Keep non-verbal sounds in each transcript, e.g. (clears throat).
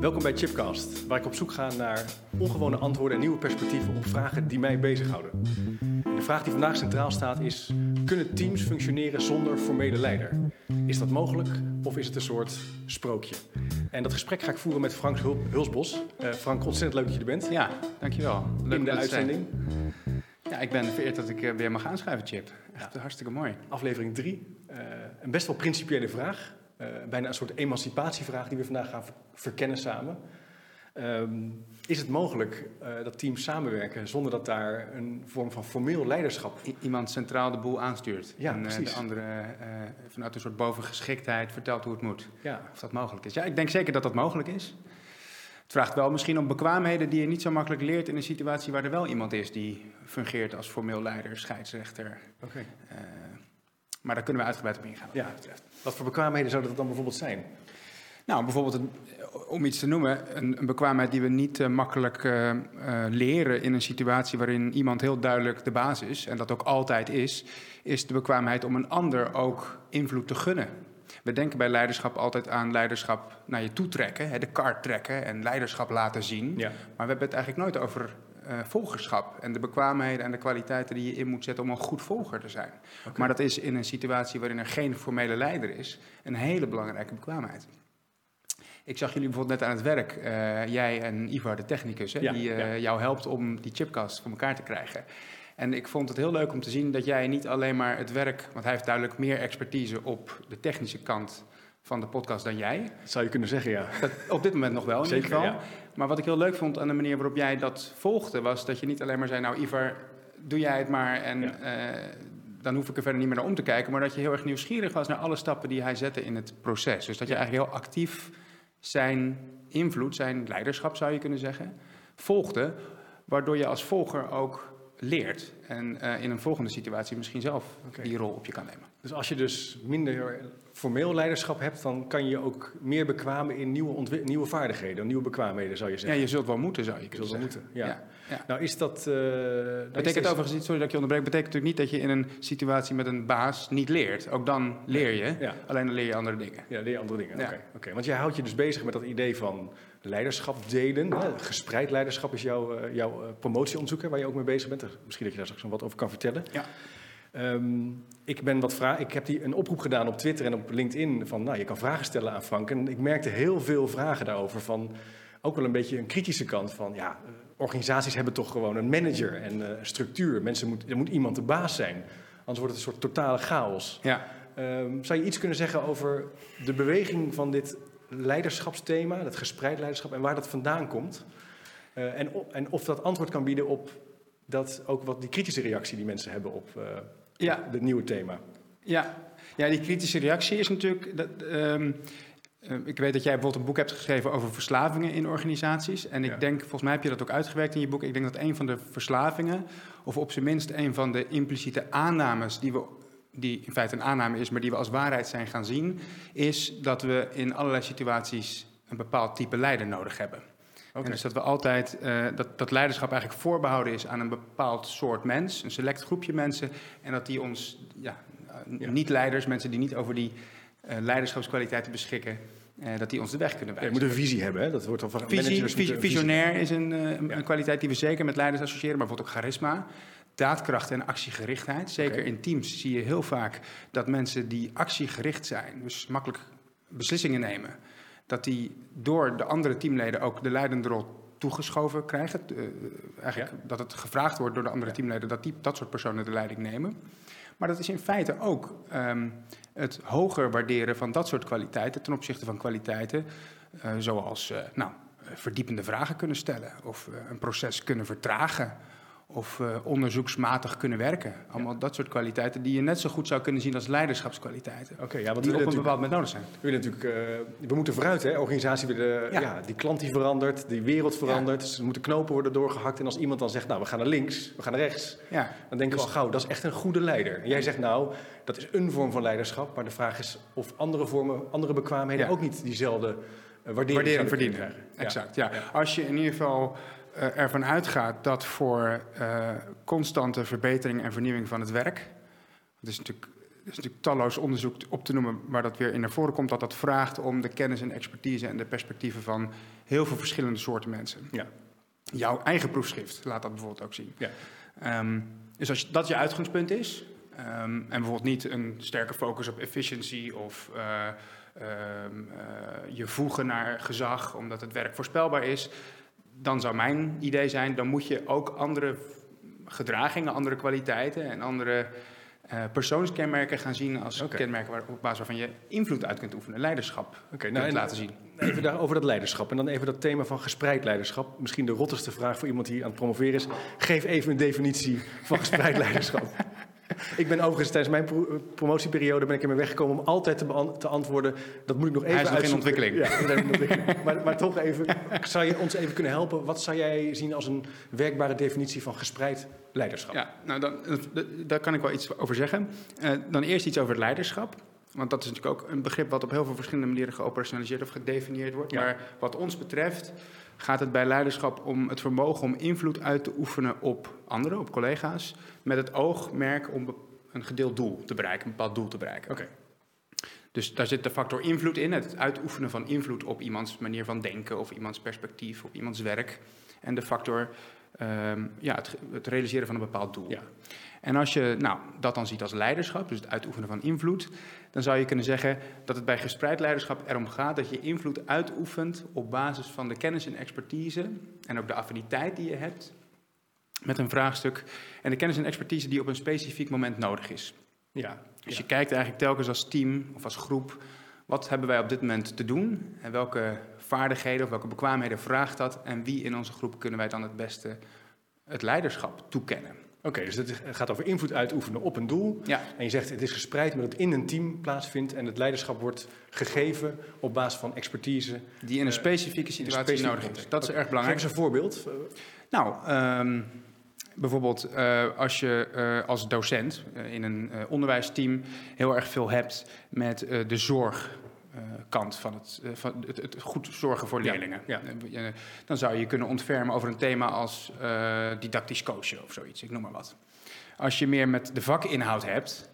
Welkom bij Chipcast, waar ik op zoek ga naar ongewone antwoorden en nieuwe perspectieven op vragen die mij bezighouden. De vraag die vandaag centraal staat is: kunnen teams functioneren zonder formele leider? Is dat mogelijk of is het een soort sprookje? En dat gesprek ga ik voeren met Frank Hul Hulsbos. Uh, Frank, ontzettend leuk dat je er bent. Ja, dankjewel. Leuk In de uitzending. Ja, ik ben vereerd dat ik eh, weer mag aanschuiven, Chip. Echt ja. hartstikke mooi. Aflevering 3. Uh, eh, een best wel principiële vraag. Uh, bijna een soort emancipatievraag die we vandaag gaan verkennen samen. Um, is het mogelijk uh, dat teams samenwerken zonder dat daar een vorm van formeel leiderschap... I iemand centraal de boel aanstuurt. Ja, en de andere vanuit een soort bovengeschiktheid vertelt hoe het moet. Ja. Of dat mogelijk is. Ja, ik denk zeker dat dat mogelijk is. Het vraagt wel misschien om bekwaamheden die je niet zo makkelijk leert in een situatie waar er wel iemand is die fungeert als formeel leider, scheidsrechter. Oké. Okay. maar daar kunnen we uitgebreid op ingaan. Ja. Wat voor bekwaamheden zouden dat dan bijvoorbeeld zijn? Nou, bijvoorbeeld een, om iets te noemen, een, een bekwaamheid die we niet uh, makkelijk uh, uh, leren in een situatie waarin iemand heel duidelijk de baas is, en dat ook altijd is, is de bekwaamheid om een ander ook invloed te gunnen. We denken bij leiderschap altijd aan leiderschap naar je toe trekken, hè, de kaart trekken en leiderschap laten zien. Ja. Maar we hebben het eigenlijk nooit over volgerschap en de bekwaamheden en de kwaliteiten die je in moet zetten om een goed volger te zijn. Okay. Maar dat is in een situatie waarin er geen formele leider is, een hele belangrijke bekwaamheid. Ik zag jullie bijvoorbeeld net aan het werk, uh, jij en Ivar, de technicus, hè, ja, die uh, ja. jou helpt om die chipcast voor elkaar te krijgen. En ik vond het heel leuk om te zien dat jij niet alleen maar het werk, want hij heeft duidelijk meer expertise op de technische kant van de podcast dan jij. Dat zou je kunnen zeggen, ja. Dat, op dit moment nog wel, in Zeker, ieder geval. Ja. Maar wat ik heel leuk vond aan de manier waarop jij dat volgde, was dat je niet alleen maar zei, nou Ivar, doe jij het maar en ja. uh, dan hoef ik er verder niet meer naar om te kijken. Maar dat je heel erg nieuwsgierig was naar alle stappen die hij zette in het proces. Dus dat je eigenlijk heel actief zijn invloed, zijn leiderschap zou je kunnen zeggen, volgde, waardoor je als volger ook leert en uh, in een volgende situatie misschien zelf okay. die rol op je kan nemen. Dus als je dus minder formeel leiderschap hebt, dan kan je ook meer bekwamen in nieuwe, nieuwe vaardigheden, nieuwe bekwaamheden zou je zeggen. Ja, je zult wel moeten, zou je kunnen zeggen. Moeten, ja. ja. Ja. Nou is dat... Uh, betekent is overigens, sorry dat ik je onderbreek, betekent natuurlijk niet dat je in een situatie met een baas niet leert. Ook dan leer je, ja. alleen dan leer je andere dingen. Ja, leer je andere dingen, oké. Okay. Okay. Want jij houdt je dus bezig met dat idee van leiderschap delen. Hè? Gespreid leiderschap is jouw, uh, jouw promotieonderzoek waar je ook mee bezig bent. Misschien dat je daar straks nog wat over kan vertellen. Ja. Um, ik, ben wat vraag, ik heb die een oproep gedaan op Twitter en op LinkedIn van, nou, je kan vragen stellen aan Frank. En ik merkte heel veel vragen daarover van, ook wel een beetje een kritische kant van, ja, organisaties hebben toch gewoon een manager en uh, structuur. Mensen moet, er moet iemand de baas zijn, anders wordt het een soort totale chaos. Ja. Um, zou je iets kunnen zeggen over de beweging van dit leiderschapsthema, dat gespreid leiderschap, en waar dat vandaan komt? Uh, en, en of dat antwoord kan bieden op dat ook wat die kritische reactie die mensen hebben op, uh, ja. op het nieuwe thema. Ja. ja, die kritische reactie is natuurlijk. Dat, um, uh, ik weet dat jij bijvoorbeeld een boek hebt geschreven over verslavingen in organisaties. En ik ja. denk, volgens mij heb je dat ook uitgewerkt in je boek. Ik denk dat een van de verslavingen, of op zijn minst een van de impliciete aannames die we die in feite een aanname is, maar die we als waarheid zijn gaan zien, is dat we in allerlei situaties een bepaald type leider nodig hebben. Okay. En dus dat we altijd uh, dat, dat leiderschap eigenlijk voorbehouden is aan een bepaald soort mens, een select groepje mensen, en dat die ons, ja, ja. niet-leiders, mensen die niet over die uh, leiderschapskwaliteiten beschikken, uh, dat die ons de weg kunnen wijzen. je moet een visie hebben, hè? dat wordt al van visie, Visionair is een, uh, ja. een, kwaliteit die we zeker met leiders associëren, maar bijvoorbeeld ook charisma. Daadkracht en actiegerichtheid. Zeker okay. in teams zie je heel vaak dat mensen die actiegericht zijn, dus makkelijk beslissingen nemen, dat die door de andere teamleden ook de leidende rol toegeschoven krijgen. Uh, eigenlijk ja. dat het gevraagd wordt door de andere ja. teamleden dat die, dat soort personen de leiding nemen. Maar dat is in feite ook um, het hoger waarderen van dat soort kwaliteiten ten opzichte van kwaliteiten uh, zoals uh, nou, verdiepende vragen kunnen stellen of een proces kunnen vertragen of uh, onderzoeksmatig kunnen werken. Allemaal ja. dat soort kwaliteiten die je net zo goed zou kunnen zien als leiderschapskwaliteiten. Okay, ja, want die op een bepaald moment nodig zijn. We, natuurlijk, uh, we moeten vooruit, hè? Organisatie willen, ja. ja. die klant die verandert, die wereld verandert. Dus er moeten knopen worden doorgehakt. En als iemand dan zegt, nou, we gaan naar links, we gaan naar rechts. Ja. Dan denken dus, we al gauw, dat is echt een goede leider. En jij zegt, nou, dat is een vorm van leiderschap. Maar de vraag is of andere vormen, andere bekwaamheden ook niet diezelfde uh, waardering, waardering verdienen. Exact, ja. Als je in ieder geval ervan uitgaat dat voor uh, constante verbetering en vernieuwing van het werk, dat is natuurlijk is natuurlijk talloos onderzoek op te noemen waar dat weer in naar voren komt, dat dat vraagt om de kennis en expertise en de perspectieven van heel veel verschillende soorten mensen. Ja. Jouw eigen proefschrift laat dat bijvoorbeeld ook zien. Ja. Ehm, dus als je, dat je uitgangspunt is, ehm, en bijvoorbeeld niet een sterke focus op efficiency of uh, je voegen naar gezag omdat het werk voorspelbaar is, dan zou mijn idee zijn, dan moet je ook andere gedragingen, andere kwaliteiten en andere uh, persoonskenmerken gaan zien als kenmerken waar, op basis waarvan je invloed uit kunt oefenen, leiderschap okay, nou, laten zien. Even daar, over dat leiderschap en dan even dat thema van gespreid leiderschap. Misschien de rottigste vraag voor iemand die aan het promoveren is. Geef even een definitie van gespreid (laughs) leiderschap. (laughs) Ik ben overigens tijdens mijn promotieperiode ben ik ermee weggekomen om altijd te, te antwoorden. Dat moet ik nog even Hij is in ontwikkeling. Ja, (laughs) in ontwikkeling. maar, maar, toch even, zou je ons even kunnen helpen? Wat zou jij zien als een werkbare definitie van gespreid leiderschap? Ja, nou dan, daar kan ik wel iets over zeggen. Uh, dan eerst iets over het leiderschap. Want dat is natuurlijk ook een begrip wat op heel veel verschillende manieren geoperationaliseerd of gedefinieerd wordt. Ja. Maar wat ons betreft gaat het bij leiderschap om het vermogen om invloed uit te oefenen op anderen, op collega's, met het oogmerk om een gedeeld doel te bereiken, een bepaald doel te bereiken. Oké. Dus daar zit de factor invloed in, het uitoefenen van invloed op iemands manier van denken of iemands perspectief, op iemands werk. En de factor um, ja, het, het, realiseren van een bepaald doel. Ja. En als je nou, dat dan ziet als leiderschap, dus het uitoefenen van invloed, dan zou je kunnen zeggen dat het bij gespreid leiderschap erom gaat dat je invloed uitoefent op basis van de kennis en expertise en ook de affiniteit die je hebt met een vraagstuk en de kennis en expertise die op een specifiek moment nodig is. Ja, dus je kijkt eigenlijk telkens als team of als groep, wat hebben wij op dit moment te doen en welke vaardigheden of welke bekwaamheden vraagt dat en wie in onze groep kunnen wij dan het beste het leiderschap toekennen. Oké, dus het gaat over invloed uitoefenen op een doel. Ja. En je zegt het is gespreid, maar dat het in een team plaatsvindt en het leiderschap wordt gegeven op basis van expertise. Die in een specifieke situatie nodig is. Dat is erg belangrijk. Geef eens een voorbeeld. Nou, um, bijvoorbeeld uh, als je uh, als docent uh, in een onderwijsteam heel erg veel hebt met de zorg uh, kant van, het, van het, het, goed zorgen voor leerlingen. Ja, ja. Dan zou je je kunnen ontfermen over een thema als didactisch coachen of zoiets, ik noem maar wat. Als je meer met de vakinhoud hebt,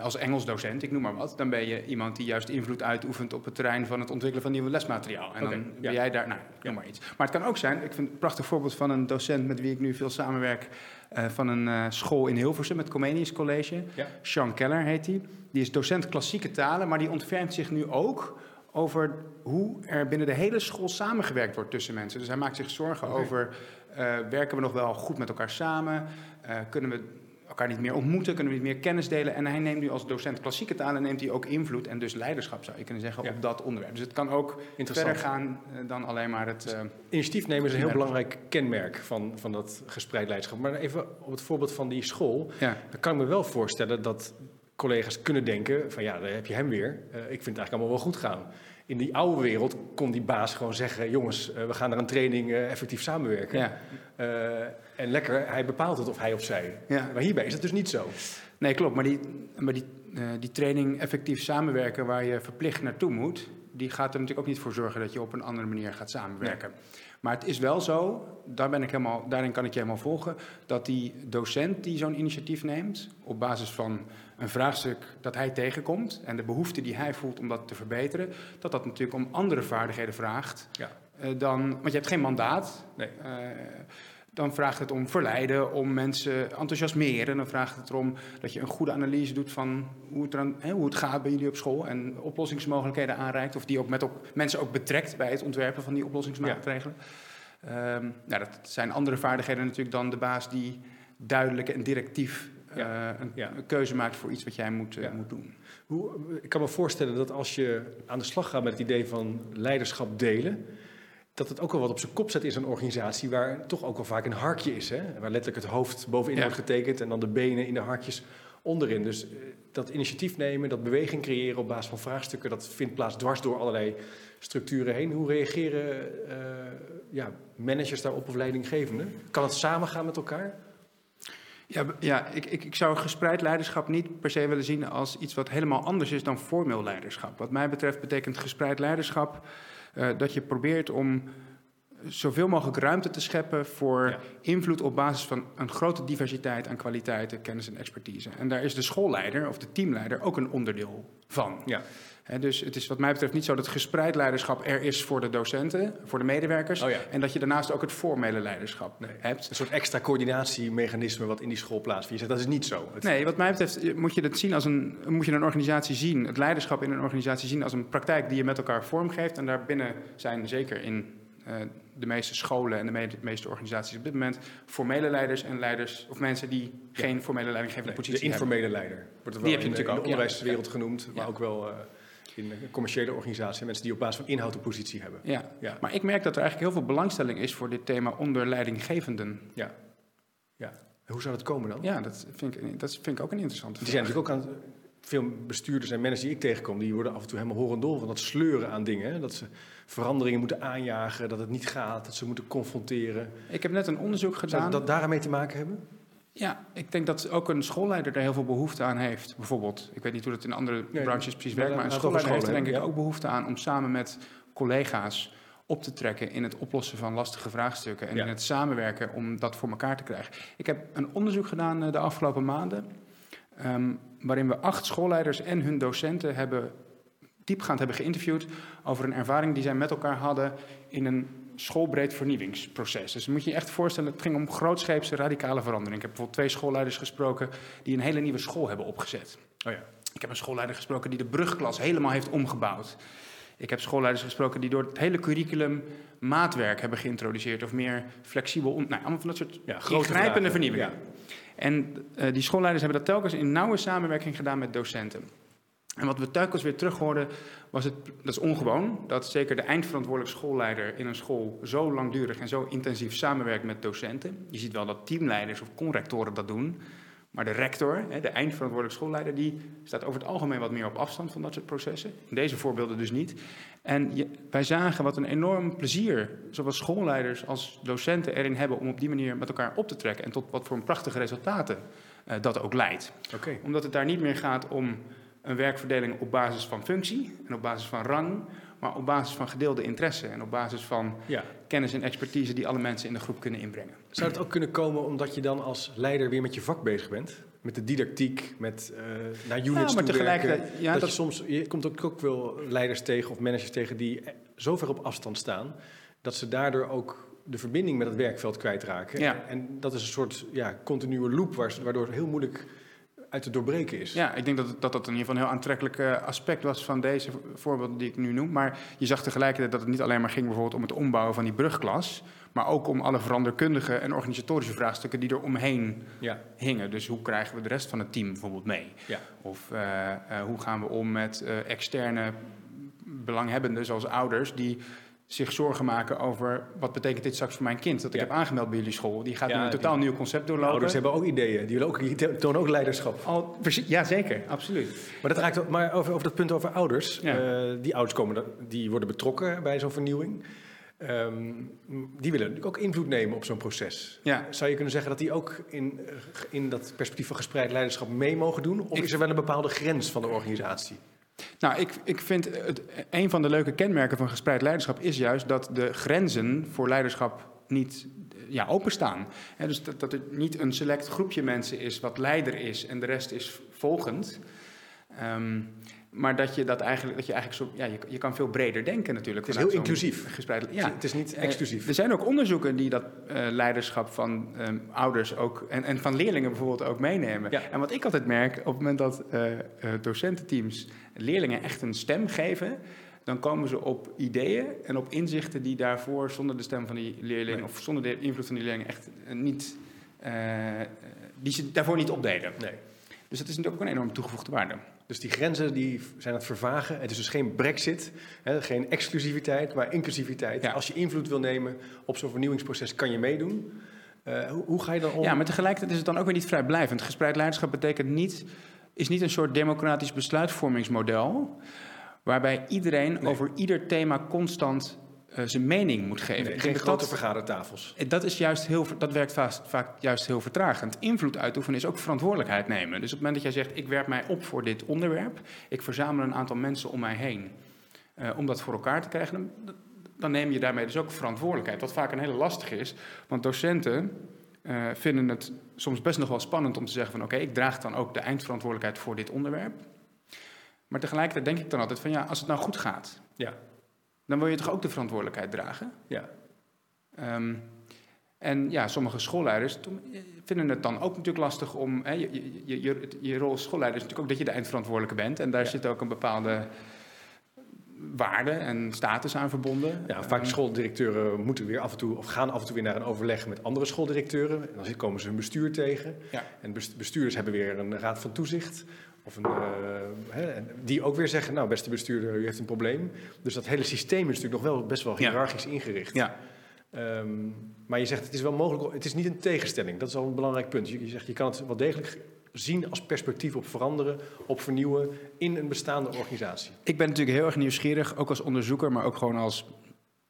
als Engels docent, ik noem maar wat, dan ben je iemand die juist invloed uitoefent op het terrein van het ontwikkelen van nieuw lesmateriaal. En okay, dan ben jij daar, nou, noem maar iets. Maar het kan ook zijn, ik vind een prachtig voorbeeld van een docent met wie ik nu veel samenwerk, uh, van een uh, school in Hilversum, het Comenius College. Ja. Sean Keller heet hij. Die. die is docent klassieke talen, maar die ontfermt zich nu ook over hoe er binnen de hele school samengewerkt wordt tussen mensen. Dus hij maakt zich zorgen okay. over, werken we nog wel goed met elkaar samen? kunnen we elkaar niet meer ontmoeten, kunnen we niet meer kennis delen. En hij neemt nu als docent klassieke talen neemt hij ook invloed en dus leiderschap, zou je kunnen zeggen, ja. op dat onderwerp. Dus het kan ook verder gaan uh, dan alleen maar het... Uh, Initiatief nemen is een heel belangrijk kenmerk van, van dat gespreid leiderschap. Maar even op het voorbeeld van die school, ja. dan kan ik me wel voorstellen dat collega's kunnen denken van ja, daar heb je hem weer. Uh, ik vind het eigenlijk allemaal wel goed gaan. In die oude wereld kon die baas gewoon zeggen: jongens, uh, we gaan naar een training uh, effectief samenwerken. Ja. Uh, en lekker, hij bepaalt het of hij of zij. Ja. Maar hierbij is het dus niet zo. Nee, klopt. Maar die, maar die, die training effectief samenwerken waar je verplicht naartoe moet, die gaat er natuurlijk ook niet voor zorgen dat je op een andere manier gaat samenwerken. Nee. Maar het is wel zo, daar ben ik helemaal, daarin kan ik je helemaal volgen, dat die docent die zo'n initiatief neemt, op basis van een vraagstuk dat hij tegenkomt en de behoefte die hij voelt om dat te verbeteren, dat dat natuurlijk om andere vaardigheden vraagt ja. uh, dan, want je hebt geen mandaat. Nee. Uh, dan vraagt het om verleiden, om mensen enthousiasmeren. Dan vraagt het erom dat je een goede analyse doet van hoe het, eraan, hoe het gaat bij jullie op school. En oplossingsmogelijkheden aanreikt. Of die ook met op, mensen ook betrekt bij het ontwerpen van die oplossingsmaatregelen. Ja. Um, nou, dat zijn andere vaardigheden natuurlijk dan de baas die duidelijk en directief ja. uh, een, ja. een, keuze maakt voor iets wat jij moet, uh, ja. moet doen. Hoe, ik kan me voorstellen dat als je aan de slag gaat met het idee van leiderschap delen dat het ook wel wat op zijn kop zet in zo'n organisatie waar toch ook wel vaak een harkje is. Hè? Waar letterlijk het hoofd bovenin Ja. wordt getekend en dan de benen in de hartjes onderin. Dus eh, dat initiatief nemen, dat beweging creëren op basis van vraagstukken, dat vindt plaats dwars door allerlei structuren heen. Hoe reageren eh, ja, managers daarop of leidinggevenden? Kan het samengaan met elkaar? Ja, ja ik, ik, ik zou gespreid leiderschap niet per se willen zien als iets wat helemaal anders is dan formeel leiderschap. Wat mij betreft betekent gespreid leiderschap dat je probeert om zoveel mogelijk ruimte te scheppen voor invloed op basis van een grote diversiteit aan kwaliteiten, kennis en expertise. En daar is de schoolleider of de teamleider ook een onderdeel van. Ja dus het is wat mij betreft niet zo dat gespreid leiderschap er is voor de docenten, voor de medewerkers. Oh en dat je daarnaast ook het formele leiderschap nee. hebt. Een soort extra coördinatiemechanisme wat in die school plaatsvindt. Je zegt dat is niet zo. Nee, wat mij betreft moet je, dat zien als een, moet je een organisatie zien, het leiderschap in een organisatie zien als een praktijk die je met elkaar vormgeeft. En daarbinnen zijn zeker in uh, de meeste scholen en de meeste organisaties op dit moment formele leiders en leiders of mensen die geen formele leidinggevende nee, positie hebben. De informele leider wordt er wel die heb je natuurlijk ook, de onderwijswereld genoemd, maar ook wel... Uh, in een commerciële organisatie, mensen die op basis van inhoud een positie hebben. Ja. ja, maar ik merk dat er eigenlijk heel veel belangstelling is voor dit thema onder leidinggevenden. Ja, ja. hoe zou dat komen dan? Ja, dat vind ik, dat vind ik ook een interessante vraag. Die zijn natuurlijk ook aan, veel bestuurders en managers die ik tegenkom, die worden af en toe helemaal horendol van dat sleuren aan dingen. Hè? Dat ze veranderingen moeten aanjagen, dat het niet gaat, dat ze moeten confronteren. Ik heb net een onderzoek gedaan. Zou dat daarmee te maken hebben? Ja, ik denk dat ook een schoolleider daar heel veel behoefte aan heeft. Bijvoorbeeld, ik weet niet hoe dat in andere branches precies werkt, maar een schoolleider heeft er denk ik ook behoefte aan om samen met collega's op te trekken in het oplossen van lastige vraagstukken en in het samenwerken om dat voor elkaar te krijgen. Ik heb een onderzoek gedaan eh, de afgelopen maanden, um, waarin we acht schoolleiders en hun docenten hebben diepgaand hebben geïnterviewd over een ervaring die zij met elkaar hadden in een schoolbreed vernieuwingsproces. Dus moet je je echt voorstellen, het ging om grootscheepse radicale verandering. Ik heb bijvoorbeeld twee schoolleiders gesproken die een hele nieuwe school hebben opgezet. Oh ja. Ik heb een schoolleider gesproken die de brugklas helemaal heeft omgebouwd. Ik heb schoolleiders gesproken die door het hele curriculum maatwerk hebben geïntroduceerd of meer flexibel, nou, allemaal van dat soort ja, ingrijpende vernieuwingen. Ja. En uh, die schoolleiders hebben dat telkens in nauwe samenwerking gedaan met docenten. En wat we telkens weer terug hoorden, was het, dat is ongewoon, dat zeker de eindverantwoordelijk schoolleider in een school zo langdurig en zo intensief samenwerkt met docenten. Je ziet wel dat teamleiders of conrectoren dat doen, maar de rector, de eindverantwoordelijk schoolleider, die staat over het algemeen wat meer op afstand van dat soort processen. In deze voorbeelden dus niet. En wij zagen wat een enorm plezier zowel schoolleiders als docenten erin hebben om op die manier met elkaar op te trekken en tot wat voor prachtige resultaten uh, dat ook leidt. Okay. Omdat het daar niet meer gaat om een werkverdeling op basis van functie en op basis van rang, maar op basis van gedeelde interesse en op basis van ja. kennis en expertise die alle mensen in de groep kunnen inbrengen. Zou het ook kunnen komen omdat je dan als leider weer met je vak bezig bent? Met de didactiek, met uh, naar units ja, maar tegelijkertijd, ja, dat, dat, je soms, je komt ook, ook wel leiders tegen of managers tegen die zo ver op afstand staan, dat ze daardoor ook de verbinding met het werkveld kwijtraken. Ja. En dat is een soort ja, continue loop waardoor het heel moeilijk uit te doorbreken is. Ja, ik denk dat dat, dat in ieder geval een heel aantrekkelijk eh, aspect was van deze voorbeelden die ik nu noem. Maar je zag tegelijkertijd dat het niet alleen maar ging bijvoorbeeld om het ombouwen van die brugklas, maar ook om alle veranderkundige en organisatorische vraagstukken die er omheen ja. hingen. Dus hoe krijgen we de rest van het team bijvoorbeeld mee? Ja. Of uh, uh, hoe gaan we om met externe belanghebbenden zoals ouders die zich zorgen maken over wat betekent dit straks voor mijn kind. Dat ik heb aangemeld bij jullie school. Die gaat nu een totaal nieuw concept doorlopen. Ouders hebben ook ideeën. Die, willen ook, die tonen ook leiderschap. Al, ja, zeker. Absoluut. Maar, dat raakt, maar over, over dat punt over ouders. Uh, die ouders komen, die worden betrokken bij zo'n vernieuwing. Um, die willen natuurlijk ook invloed nemen op zo'n proces. Ja. Zou je kunnen zeggen dat die ook in, in dat perspectief van gespreid leiderschap mee mogen doen? Of is er wel een bepaalde grens van de organisatie? Nou, ik, ik vind het, een van de leuke kenmerken van gespreid leiderschap is juist dat de grenzen voor leiderschap niet ja, openstaan. dus dat, er niet een select groepje mensen is wat leider is en de rest is volgend. Um, maar dat je dat eigenlijk, dat je eigenlijk zo, ja, je, je kan veel breder denken natuurlijk. Het is heel inclusief. Gespreid, ja, het is niet eh, exclusief. er zijn ook onderzoeken die dat uh, leiderschap van um, ouders ook en, en van leerlingen bijvoorbeeld ook meenemen. Ja. En wat ik altijd merk, op het moment dat uh, docententeams leerlingen echt een stem geven, dan komen ze op ideeën en op inzichten die daarvoor zonder de stem van die leerling of zonder de invloed van die leerling echt niet, die ze daarvoor niet opdeden. Nee. Dus dat is natuurlijk ook een enorme toegevoegde waarde. Dus die grenzen die zijn het vervagen. Het is dus geen brexit, hè, geen exclusiviteit, maar inclusiviteit. Als je invloed wil nemen op zo'n vernieuwingsproces, kan je meedoen. Uh, hoe, hoe, ga je dan om? Ja, maar tegelijkertijd is het dan ook weer niet vrijblijvend. Gespreid leiderschap betekent niet, is niet een soort democratisch besluitvormingsmodel... waarbij iedereen over ieder thema constant uh, zijn mening moet geven. Nee, geen grote vergadertafels. Eh, dat, is juist heel, dat werkt vaak, vaak juist heel vertragend. Invloed uitoefenen is ook verantwoordelijkheid nemen. Dus op het moment dat jij zegt, ik werp mij op voor dit onderwerp... ik verzamel een aantal mensen om mij heen... Uh, om dat voor elkaar te krijgen, dan, dan neem je daarmee dus ook verantwoordelijkheid. Wat vaak een hele lastige is, want docenten uh, vinden het soms best nog wel spannend om te zeggen van oké, ik draag dan ook de eindverantwoordelijkheid voor dit onderwerp. Maar tegelijkertijd denk ik dan altijd van ja, als het nou goed gaat, ja. Dan wil je toch ook de verantwoordelijkheid dragen? Ja. Um, en ja, sommige schoolleiders vinden het dan ook natuurlijk lastig om. Hè, je, je, je, je, rol als schoolleider is natuurlijk ook dat je de eindverantwoordelijke bent. En daar zit ook een bepaalde waarde en status aan verbonden. Ja, vaak schooldirecteuren moeten weer af en toe, of gaan af en toe weer naar een overleg met andere schooldirecteuren. En dan komen ze hun bestuur tegen. Ja. En bestuurders hebben weer een raad van toezicht. Of een, uh, hè, die ook weer zeggen, nou beste bestuurder, u heeft een probleem. Dus dat hele systeem is natuurlijk nog wel best wel hiërarchisch ingericht. Ja. Um, maar je zegt, het is wel mogelijk, het is niet een tegenstelling. Dat is al een belangrijk punt. Je, je zegt, je kan het wel degelijk zien als perspectief op veranderen, op vernieuwen in een bestaande organisatie. Ik ben natuurlijk heel erg nieuwsgierig, ook als onderzoeker, maar ook gewoon als,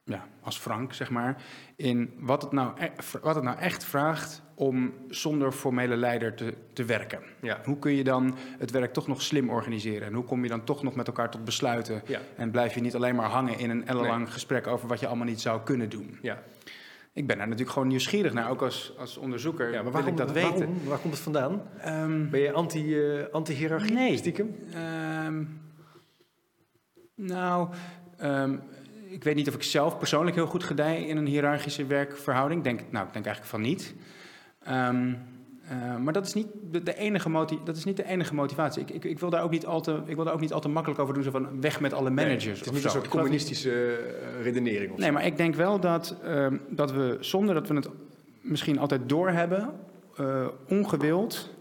ja, als Frank, zeg maar, in wat het nou, e-, wat het nou echt vraagt om zonder formele leider te, te werken. Ja. Hoe kun je dan het werk toch nog slim organiseren? En hoe kom je dan toch nog met elkaar tot besluiten? Ja. En blijf je niet alleen maar hangen in een ellenlang gesprek over wat je allemaal niet zou kunnen doen? Ja. Ik ben daar natuurlijk gewoon nieuwsgierig naar, ook als, als onderzoeker. Ja, maar waarom, ik dat weten. Waarom, waar komt het vandaan? Um, ben je anti, uh, anti-hierarchie, nee. stiekem? Um, nou, um, ik weet niet of ik zelf persoonlijk heel goed gedij in een hiërarchische werkverhouding. Denk, nou, ik denk eigenlijk van niet. Um, uh, maar dat is, niet de, enige dat is niet de enige motivatie. Ik, ik, ik, wil daar ook niet al te, ik wil daar ook niet al te makkelijk over doen. Zo van weg met alle managers. Nee, het is niet een soort communistische uh, redenering. Of nee, maar ik denk wel dat, uh, dat we, zonder dat we het misschien altijd doorhebben, uh, ongewild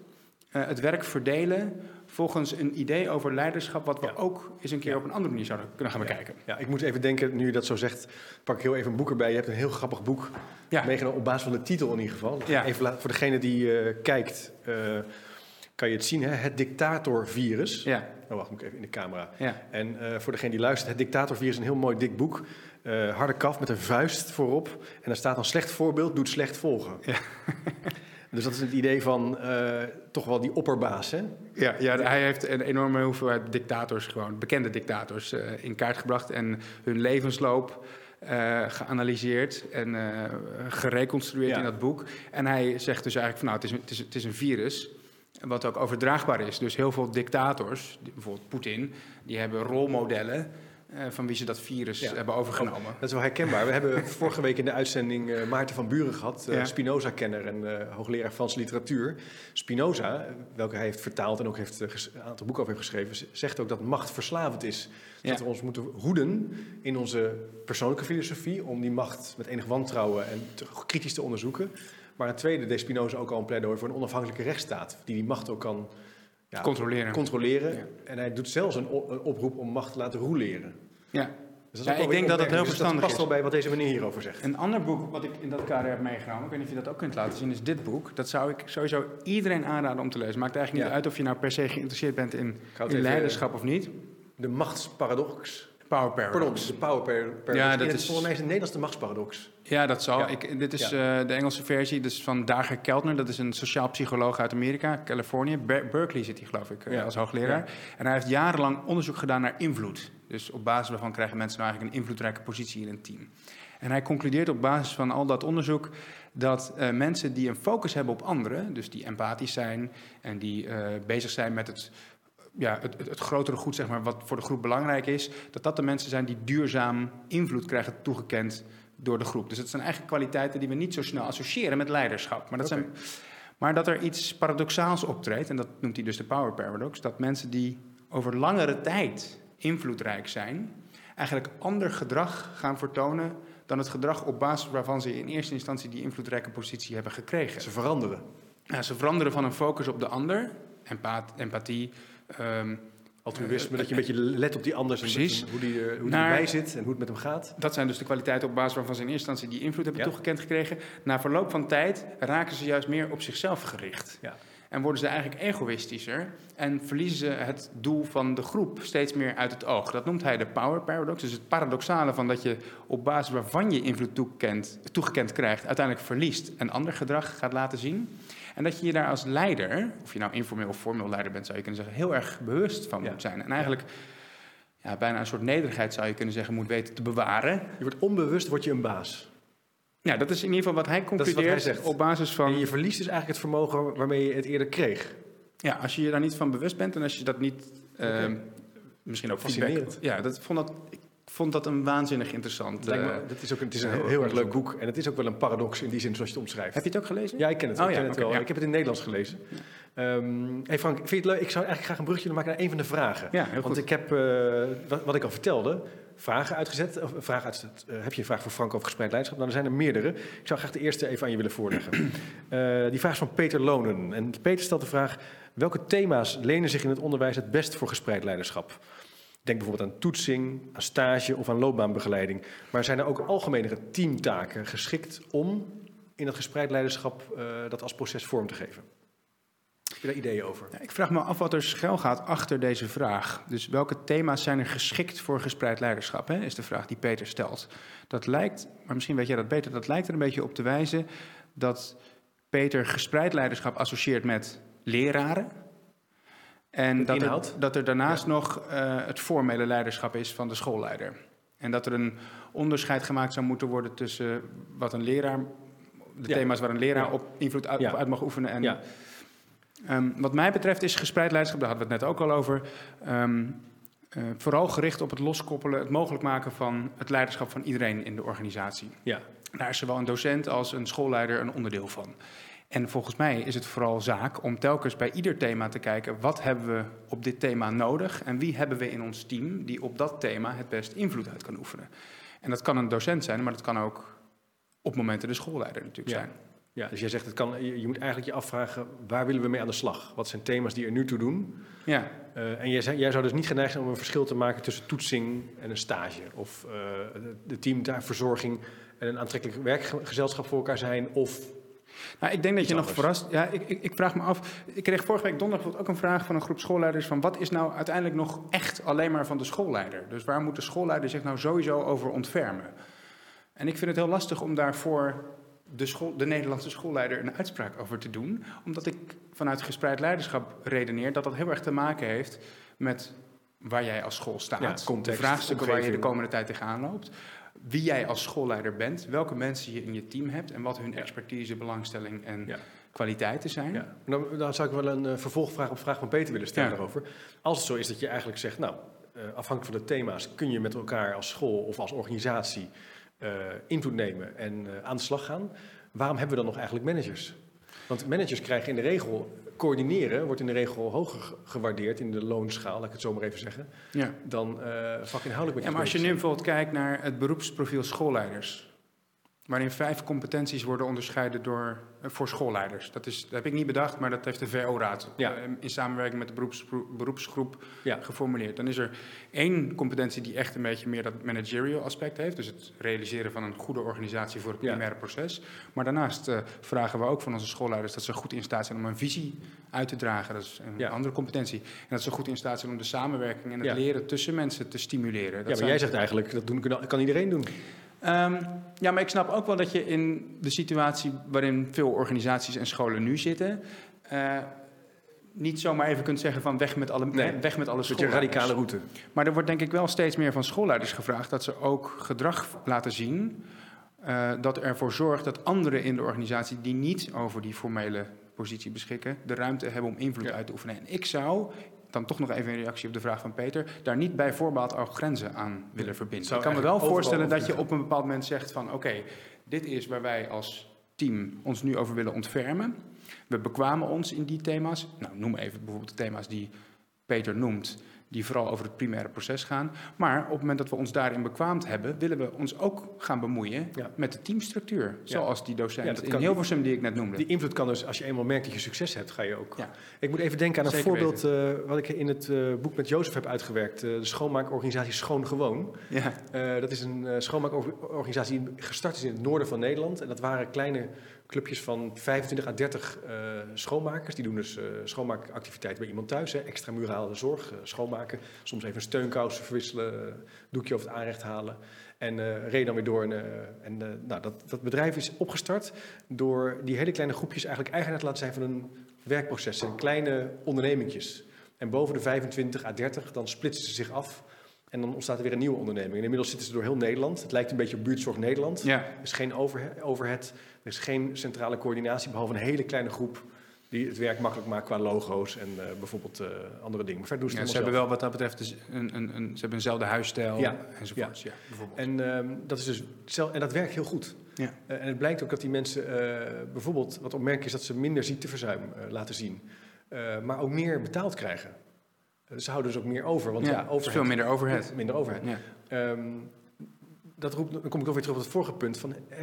het werk verdelen volgens een idee over leiderschap, wat we ook eens een keer op een andere manier zouden kunnen gaan bekijken. Ja. ik moet even denken, nu je dat zo zegt, pak ik heel even een boek erbij. Je hebt een heel grappig boek meegenomen op basis van de titel in ieder geval. Even voor degene die uh, kijkt, uh, kan je het zien, hè? het dictatorvirus. Ja. Oh, wacht, moet ik even in de camera. Ja. En uh, voor degene die luistert, het dictatorvirus is een heel mooi dik boek. harde kaf met een vuist voorop. En daar staat dan slecht voorbeeld, doet slecht volgen. Ja. (laughs) Dus dat is het idee van uh, toch wel die opperbaas, hè? Ja, ja, hij heeft een enorme hoeveelheid dictators, gewoon bekende dictators, uh, in kaart gebracht en hun levensloop uh, geanalyseerd en gereconstrueerd in dat boek. En hij zegt dus eigenlijk van nou, het is, het is, het is een virus wat ook overdraagbaar is. Dus heel veel dictators, bijvoorbeeld Poetin, die hebben rolmodellen van wie ze dat virus hebben overgenomen. Oh, dat is wel herkenbaar. We hebben (laughs) vorige week in de uitzending uh, Maarten van Buren gehad, uh, Spinoza-kenner en hoogleraar Franse literatuur. Spinoza, welke hij heeft vertaald en ook heeft, een aantal boeken over heeft geschreven, zegt ook dat macht verslavend is. Dat we ons moeten hoeden in onze persoonlijke filosofie om die macht met enig wantrouwen en te, kritisch te onderzoeken. Maar een tweede deed Spinoza ook al een pleidooi voor een onafhankelijke rechtsstaat, die die macht ook kan ja, controleren. controleren. En hij doet zelfs een, oproep om macht te laten roleren. Ja. Dus ja, ik denk dat dat heel verstandig is. dat past wel bij wat deze meneer hierover zegt. Een ander boek wat ik in dat kader heb meegenomen, ik weet niet of je dat ook kunt laten zien, is dit boek. Dat zou ik sowieso iedereen aanraden om te lezen. Maakt eigenlijk niet uit of je nou per se geïnteresseerd bent in, in leiderschap of niet. De machtsparadox. Power paradox. Pardon, de power paradox. Ja, dat is volgens mij is het Nederlands de machtsparadox. Ja, dat zal. Ik, dit is uh, de Engelse versie, dus van Dager Keltner. Dat is een sociaal psycholoog uit Amerika, Californië. Berkeley zit hij, geloof ik, uh, als hoogleraar. En hij heeft jarenlang onderzoek gedaan naar invloed. Dus op basis waarvan krijgen mensen nou eigenlijk een invloedrijke positie in een team. En hij concludeert op basis van al dat onderzoek dat uh, mensen die een focus hebben op anderen, dus die empathisch zijn en die bezig zijn met het ja, het, het, grotere goed, zeg maar, wat voor de groep belangrijk is, dat dat de mensen zijn die duurzaam invloed krijgen toegekend door de groep. Dus het zijn eigenlijk kwaliteiten die we niet zo snel associëren met leiderschap. Maar dat, zijn, maar dat er iets paradoxaals optreedt, en dat noemt hij dus de power paradox, dat mensen die over langere tijd invloedrijk zijn, eigenlijk ander gedrag gaan vertonen dan het gedrag op basis waarvan ze in eerste instantie die invloedrijke positie hebben gekregen. Ze veranderen. Ja, ze veranderen van een focus op de ander, empathie, Um, Altruïsme, dat je een beetje let op die anders precies. en hoe die, uh, hoe die erbij zit en hoe het met hem gaat. Dat zijn dus de kwaliteiten op basis waarvan ze in eerste instantie die invloed hebben toegekend gekregen. Na verloop van tijd raken ze juist meer op zichzelf gericht. Ja. En worden ze eigenlijk egoïstischer en verliezen ze het doel van de groep steeds meer uit het oog. Dat noemt hij de power paradox. Dus het paradoxale van dat je op basis waarvan je invloed toegekend, toegekend krijgt, uiteindelijk verliest en ander gedrag gaat laten zien. En dat je je daar als leider, of je nou informeel of formeel leider bent, zou je kunnen zeggen, heel erg bewust van moet zijn. En eigenlijk ja, bijna een soort nederigheid zou je kunnen zeggen, moet weten te bewaren. Je wordt onbewust, word je een baas. Ja, dat is in ieder geval wat hij concludeert hij zegt. op basis van... En je verliest dus eigenlijk het vermogen waarmee je het eerder kreeg. Ja, als je je daar niet van bewust bent en als je dat niet... Ehm, misschien ook Fascinerend. feedback- Ja, dat vond dat, ik vond dat een waanzinnig interessant. Me- eh, dat is ook een, het is een heel heel, erg leuk boek. En het is ook wel een paradox in die zin zoals je het omschrijft. heb je het ook gelezen? Ja, ik ken het. Oh ik, ja, ken het oké, wel. ja. ik heb het in het Nederlands gelezen. Ehm hey Frank, vind je het leuk? Ik zou eigenlijk graag een brugje maken naar een van de vragen. Ja, heel Want goed. ik heb, eh, wat, wat ik al vertelde, vragen uitgezet. Of, vraag uitgezet. Eh, heb je een vraag voor Frank over gespreid leiderschap? Nou, er zijn er meerdere. Ik zou graag de eerste even aan je willen voorleggen. (clears throat) Eh, die vraag is van Peter Lonen. En Peter stelt de vraag, welke thema's lenen zich in het onderwijs het best voor gespreid leiderschap? Denk bijvoorbeeld aan toetsing, aan stage of aan loopbaanbegeleiding. Maar zijn er ook algemenere teamtaken geschikt om in het gespreid leiderschap eh, dat als proces vorm te geven? Heb je daar ideeën over? Ik vraag me af wat er schuil gaat achter deze vraag. Dus welke thema's zijn er geschikt voor gespreid leiderschap, hè, is de vraag die Peter stelt. Dat lijkt, maar misschien weet jij dat beter, dat lijkt er een beetje op te wijzen dat Peter gespreid leiderschap associeert met leraren. En dat er, dat er daarnaast nog eh, het formele leiderschap is van de schoolleider. En dat er een onderscheid gemaakt zou moeten worden tussen wat een leraar, de Ja. thema's waar een leraar Ja. op invloed uit, op uit mag oefenen en Ja. Ehm, wat mij betreft is gespreid leiderschap, daar hadden we het net ook al over, ehm, eh, vooral gericht op het loskoppelen, het mogelijk maken van het leiderschap van iedereen in de organisatie. Ja. Daar is zowel een docent als een schoolleider een onderdeel van. En volgens mij is het vooral zaak om telkens bij ieder thema te kijken, wat hebben we op dit thema nodig en wie hebben we in ons team die op dat thema het best invloed uit kan oefenen. En dat kan een docent zijn, maar dat kan ook op momenten de schoolleider natuurlijk Ja. zijn. Ja, dus jij zegt, het kan, je, je moet eigenlijk je afvragen, waar willen we mee aan de slag? Wat zijn thema's die er nu toe doen? Ja, Eh, en jij, zei- jij zou dus niet geneigd zijn om een verschil te maken tussen toetsing en een stage. Of de, de teamverzorging en een aantrekkelijk werkgezelschap voor elkaar zijn. Of Nou, ik denk dat je nog verrast. Ja, ik, ik, ik vraag me af. Ik kreeg vorige week donderdag ook een vraag van een groep schoolleiders: van wat is nou uiteindelijk nog echt alleen maar van de schoolleider? Dus waar moet de schoolleider zich nou sowieso over ontfermen? En ik vind het heel lastig om daarvoor de, school, de Nederlandse schoolleider een uitspraak over te doen, omdat ik vanuit gespreid leiderschap redeneer dat dat heel erg te maken heeft met waar jij als school staat, Ja, context, de vraagstukken waar je de komende tijd tegenaan loopt wie jij als schoolleider bent, welke mensen je in je team hebt en wat hun expertise, belangstelling en Ja. kwaliteiten zijn. Ja, dan, dan zou ik wel een eh, vervolgvraag op vraag van Peter willen stellen Ja. daarover. Als het zo is dat je eigenlijk zegt, nou, eh, afhankelijk van de thema's kun je met elkaar als school of als organisatie eh, invloed nemen en aan de slag gaan. Waarom hebben we dan nog eigenlijk managers? Want managers krijgen in de regel, coördineren wordt in de regel hoger ge- gewaardeerd in de loonschaal, laat ik het zo maar even zeggen, Ja. dan eh vakinhoudelijk met Ja, maar als je nu bijvoorbeeld kijkt naar het beroepsprofiel schoolleiders, waarin vijf competenties worden onderscheiden door, eh, voor schoolleiders. Dat, is, dat heb ik niet bedacht, maar dat heeft de VO-raad Ja. eh, in samenwerking met de beroepsgroep Ja. geformuleerd. Dan is er één competentie die echt een beetje meer dat managerial aspect heeft, dus het realiseren van een goede organisatie voor het Ja. primaire proces. Maar daarnaast eh, vragen we ook van onze schoolleiders dat ze goed in staat zijn om een visie uit te dragen. Dat is een andere competentie. En dat ze goed in staat zijn om de samenwerking en het leren tussen mensen te stimuleren. Dat Ja, maar zijn- jij zegt eigenlijk, dat doen, kan iedereen doen. Ehm, ja, maar ik snap ook wel dat je in de situatie waarin veel organisaties en scholen nu zitten, eh, niet zomaar even kunt zeggen van weg met alle, Nee. weg met alle beetje een schoolleiders. radicale route. Maar er wordt denk ik wel steeds meer van schoolleiders gevraagd dat ze ook gedrag laten zien eh, dat ervoor zorgt dat anderen in de organisatie die niet over die formele positie beschikken, de ruimte hebben om invloed Ja. uit te oefenen. En ik zou, dan toch nog even in reactie op de vraag van Peter, daar niet bij voorbaat al grenzen aan willen verbinden. Zou ik kan me wel voorstellen dat je op een bepaald moment zegt van oké, dit is waar wij als team ons nu over willen ontfermen. We bekwamen ons in die thema's. Nou, noem even bijvoorbeeld de thema's die Peter noemt, die vooral over het primaire proces gaan. Maar op het moment dat we ons daarin bekwaamd hebben, willen we ons ook gaan bemoeien Ja. met de teamstructuur. Zoals die Ja, docent dat in kan- Hilversum die ik net noemde. Die invloed kan dus, als je eenmaal merkt dat je succes hebt, ga je ook. Ja. Ik moet even denken aan een Zeker voorbeeld eh, wat ik in het eh, boek met Jozef heb uitgewerkt. eh, de schoonmaakorganisatie Schoon Gewoon. Ja. Dat is een schoonmaakorganisatie die gestart is in het noorden van Nederland. En dat waren kleine clubjes van 25 à 30 eh, schoonmakers. Die doen dus eh, schoonmaakactiviteiten bij iemand thuis. Hè. Extramurale zorg, eh, schoonmaken. Soms even een steunkous verwisselen, doekje over het aanrecht halen. En reed dan weer door. En, en nou, dat, dat bedrijf is opgestart door die hele kleine groepjes eigenlijk eigenaar te laten zijn van een werkproces. En kleine ondernemingjes. En boven de 25 à 30 dan splitsen ze zich af En dan ontstaat er weer een nieuwe onderneming. En inmiddels zitten ze door heel Nederland. Het lijkt een beetje op buurtzorg Nederland. Ja. Is geen over, overhead, er is geen centrale coördinatie, behalve een hele kleine groep die het werk makkelijk maakt qua logo's en uh, bijvoorbeeld uh, andere dingen. Maar verder doen ze, Ja, ze hebben wel wat dat betreft dus een, een, een, ze hebben eenzelfde huisstijl Ja, enzovoorts. Ja. bijvoorbeeld. En, ehm, dat is dus, en dat werkt heel goed. Ja. Eh, en het blijkt ook dat die mensen eh, bijvoorbeeld, wat opmerkelijk is, dat ze minder ziekteverzuim eh, laten zien. Eh, maar ook meer betaald krijgen. Eh, ze houden dus ook meer over. Want ja, ja, overhead, veel minder overhead. Minder overhead. Ja. Dat roept, dan kom ik ook weer terug op het vorige punt. Van, eh,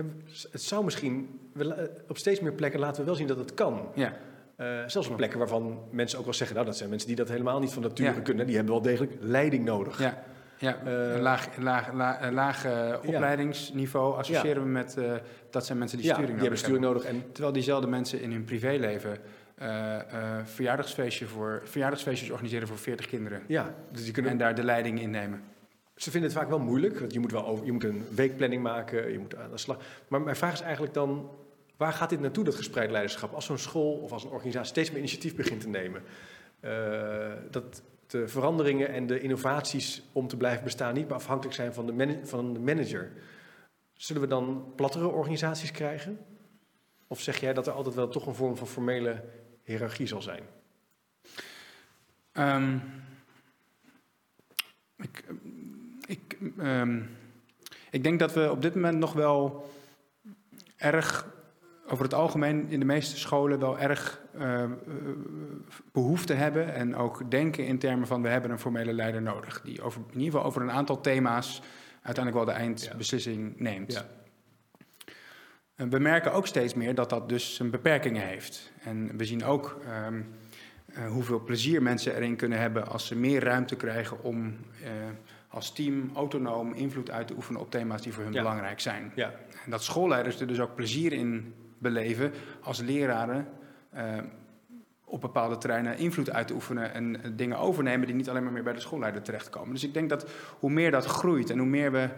het zou misschien, la- op steeds meer plekken laten we wel zien dat het kan. Ja. Eh, zelfs op plekken waarvan mensen ook wel zeggen, nou dat zijn mensen die dat helemaal niet van nature Ja. kunnen. Die hebben wel degelijk leiding nodig. Ja, ja. Eh, een laag, laag, laag, laag eh, opleidingsniveau associëren we met eh, dat zijn mensen die sturing die hebben nodig sturing nodig. En Terwijl diezelfde mensen in hun privéleven eh, eh, verjaardagsfeestje voor, verjaardagsfeestjes organiseren voor 40 kinderen. ja, dus die kunnen En daar de leiding in nemen. Ze vinden het vaak wel moeilijk, want je moet, wel over, je moet een weekplanning maken, je moet aan de slag. Maar mijn vraag is eigenlijk dan, waar gaat dit naartoe, dat gespreid leiderschap? Als zo'n school of als een organisatie steeds meer initiatief begint te nemen. eh, dat de veranderingen en de innovaties om te blijven bestaan niet meer afhankelijk zijn van de, van de manager. Zullen we dan plattere organisaties krijgen? Of zeg jij dat er altijd wel toch een vorm van formele hiërarchie zal zijn? Ehm, ik, ik, ehm, ik denk dat we op dit moment nog wel erg, over het algemeen in de meeste scholen, wel erg eh, eh, behoefte hebben. En ook denken in termen van we hebben een formele leider nodig. Die over, in ieder geval over een aantal thema's uiteindelijk wel de eindbeslissing neemt. Ja. En we merken ook steeds meer dat dat dus zijn beperkingen heeft. En we zien ook ehm, eh, hoeveel plezier mensen erin kunnen hebben als ze meer ruimte krijgen om eh, als team autonoom invloed uit te oefenen op thema's die voor hun Ja. belangrijk zijn. Ja, En dat schoolleiders er dus ook plezier in beleven als leraren eh, op bepaalde terreinen invloed uit te oefenen en eh, dingen overnemen die niet alleen maar meer bij de schoolleider terechtkomen. Dus ik denk dat hoe meer dat groeit en hoe meer we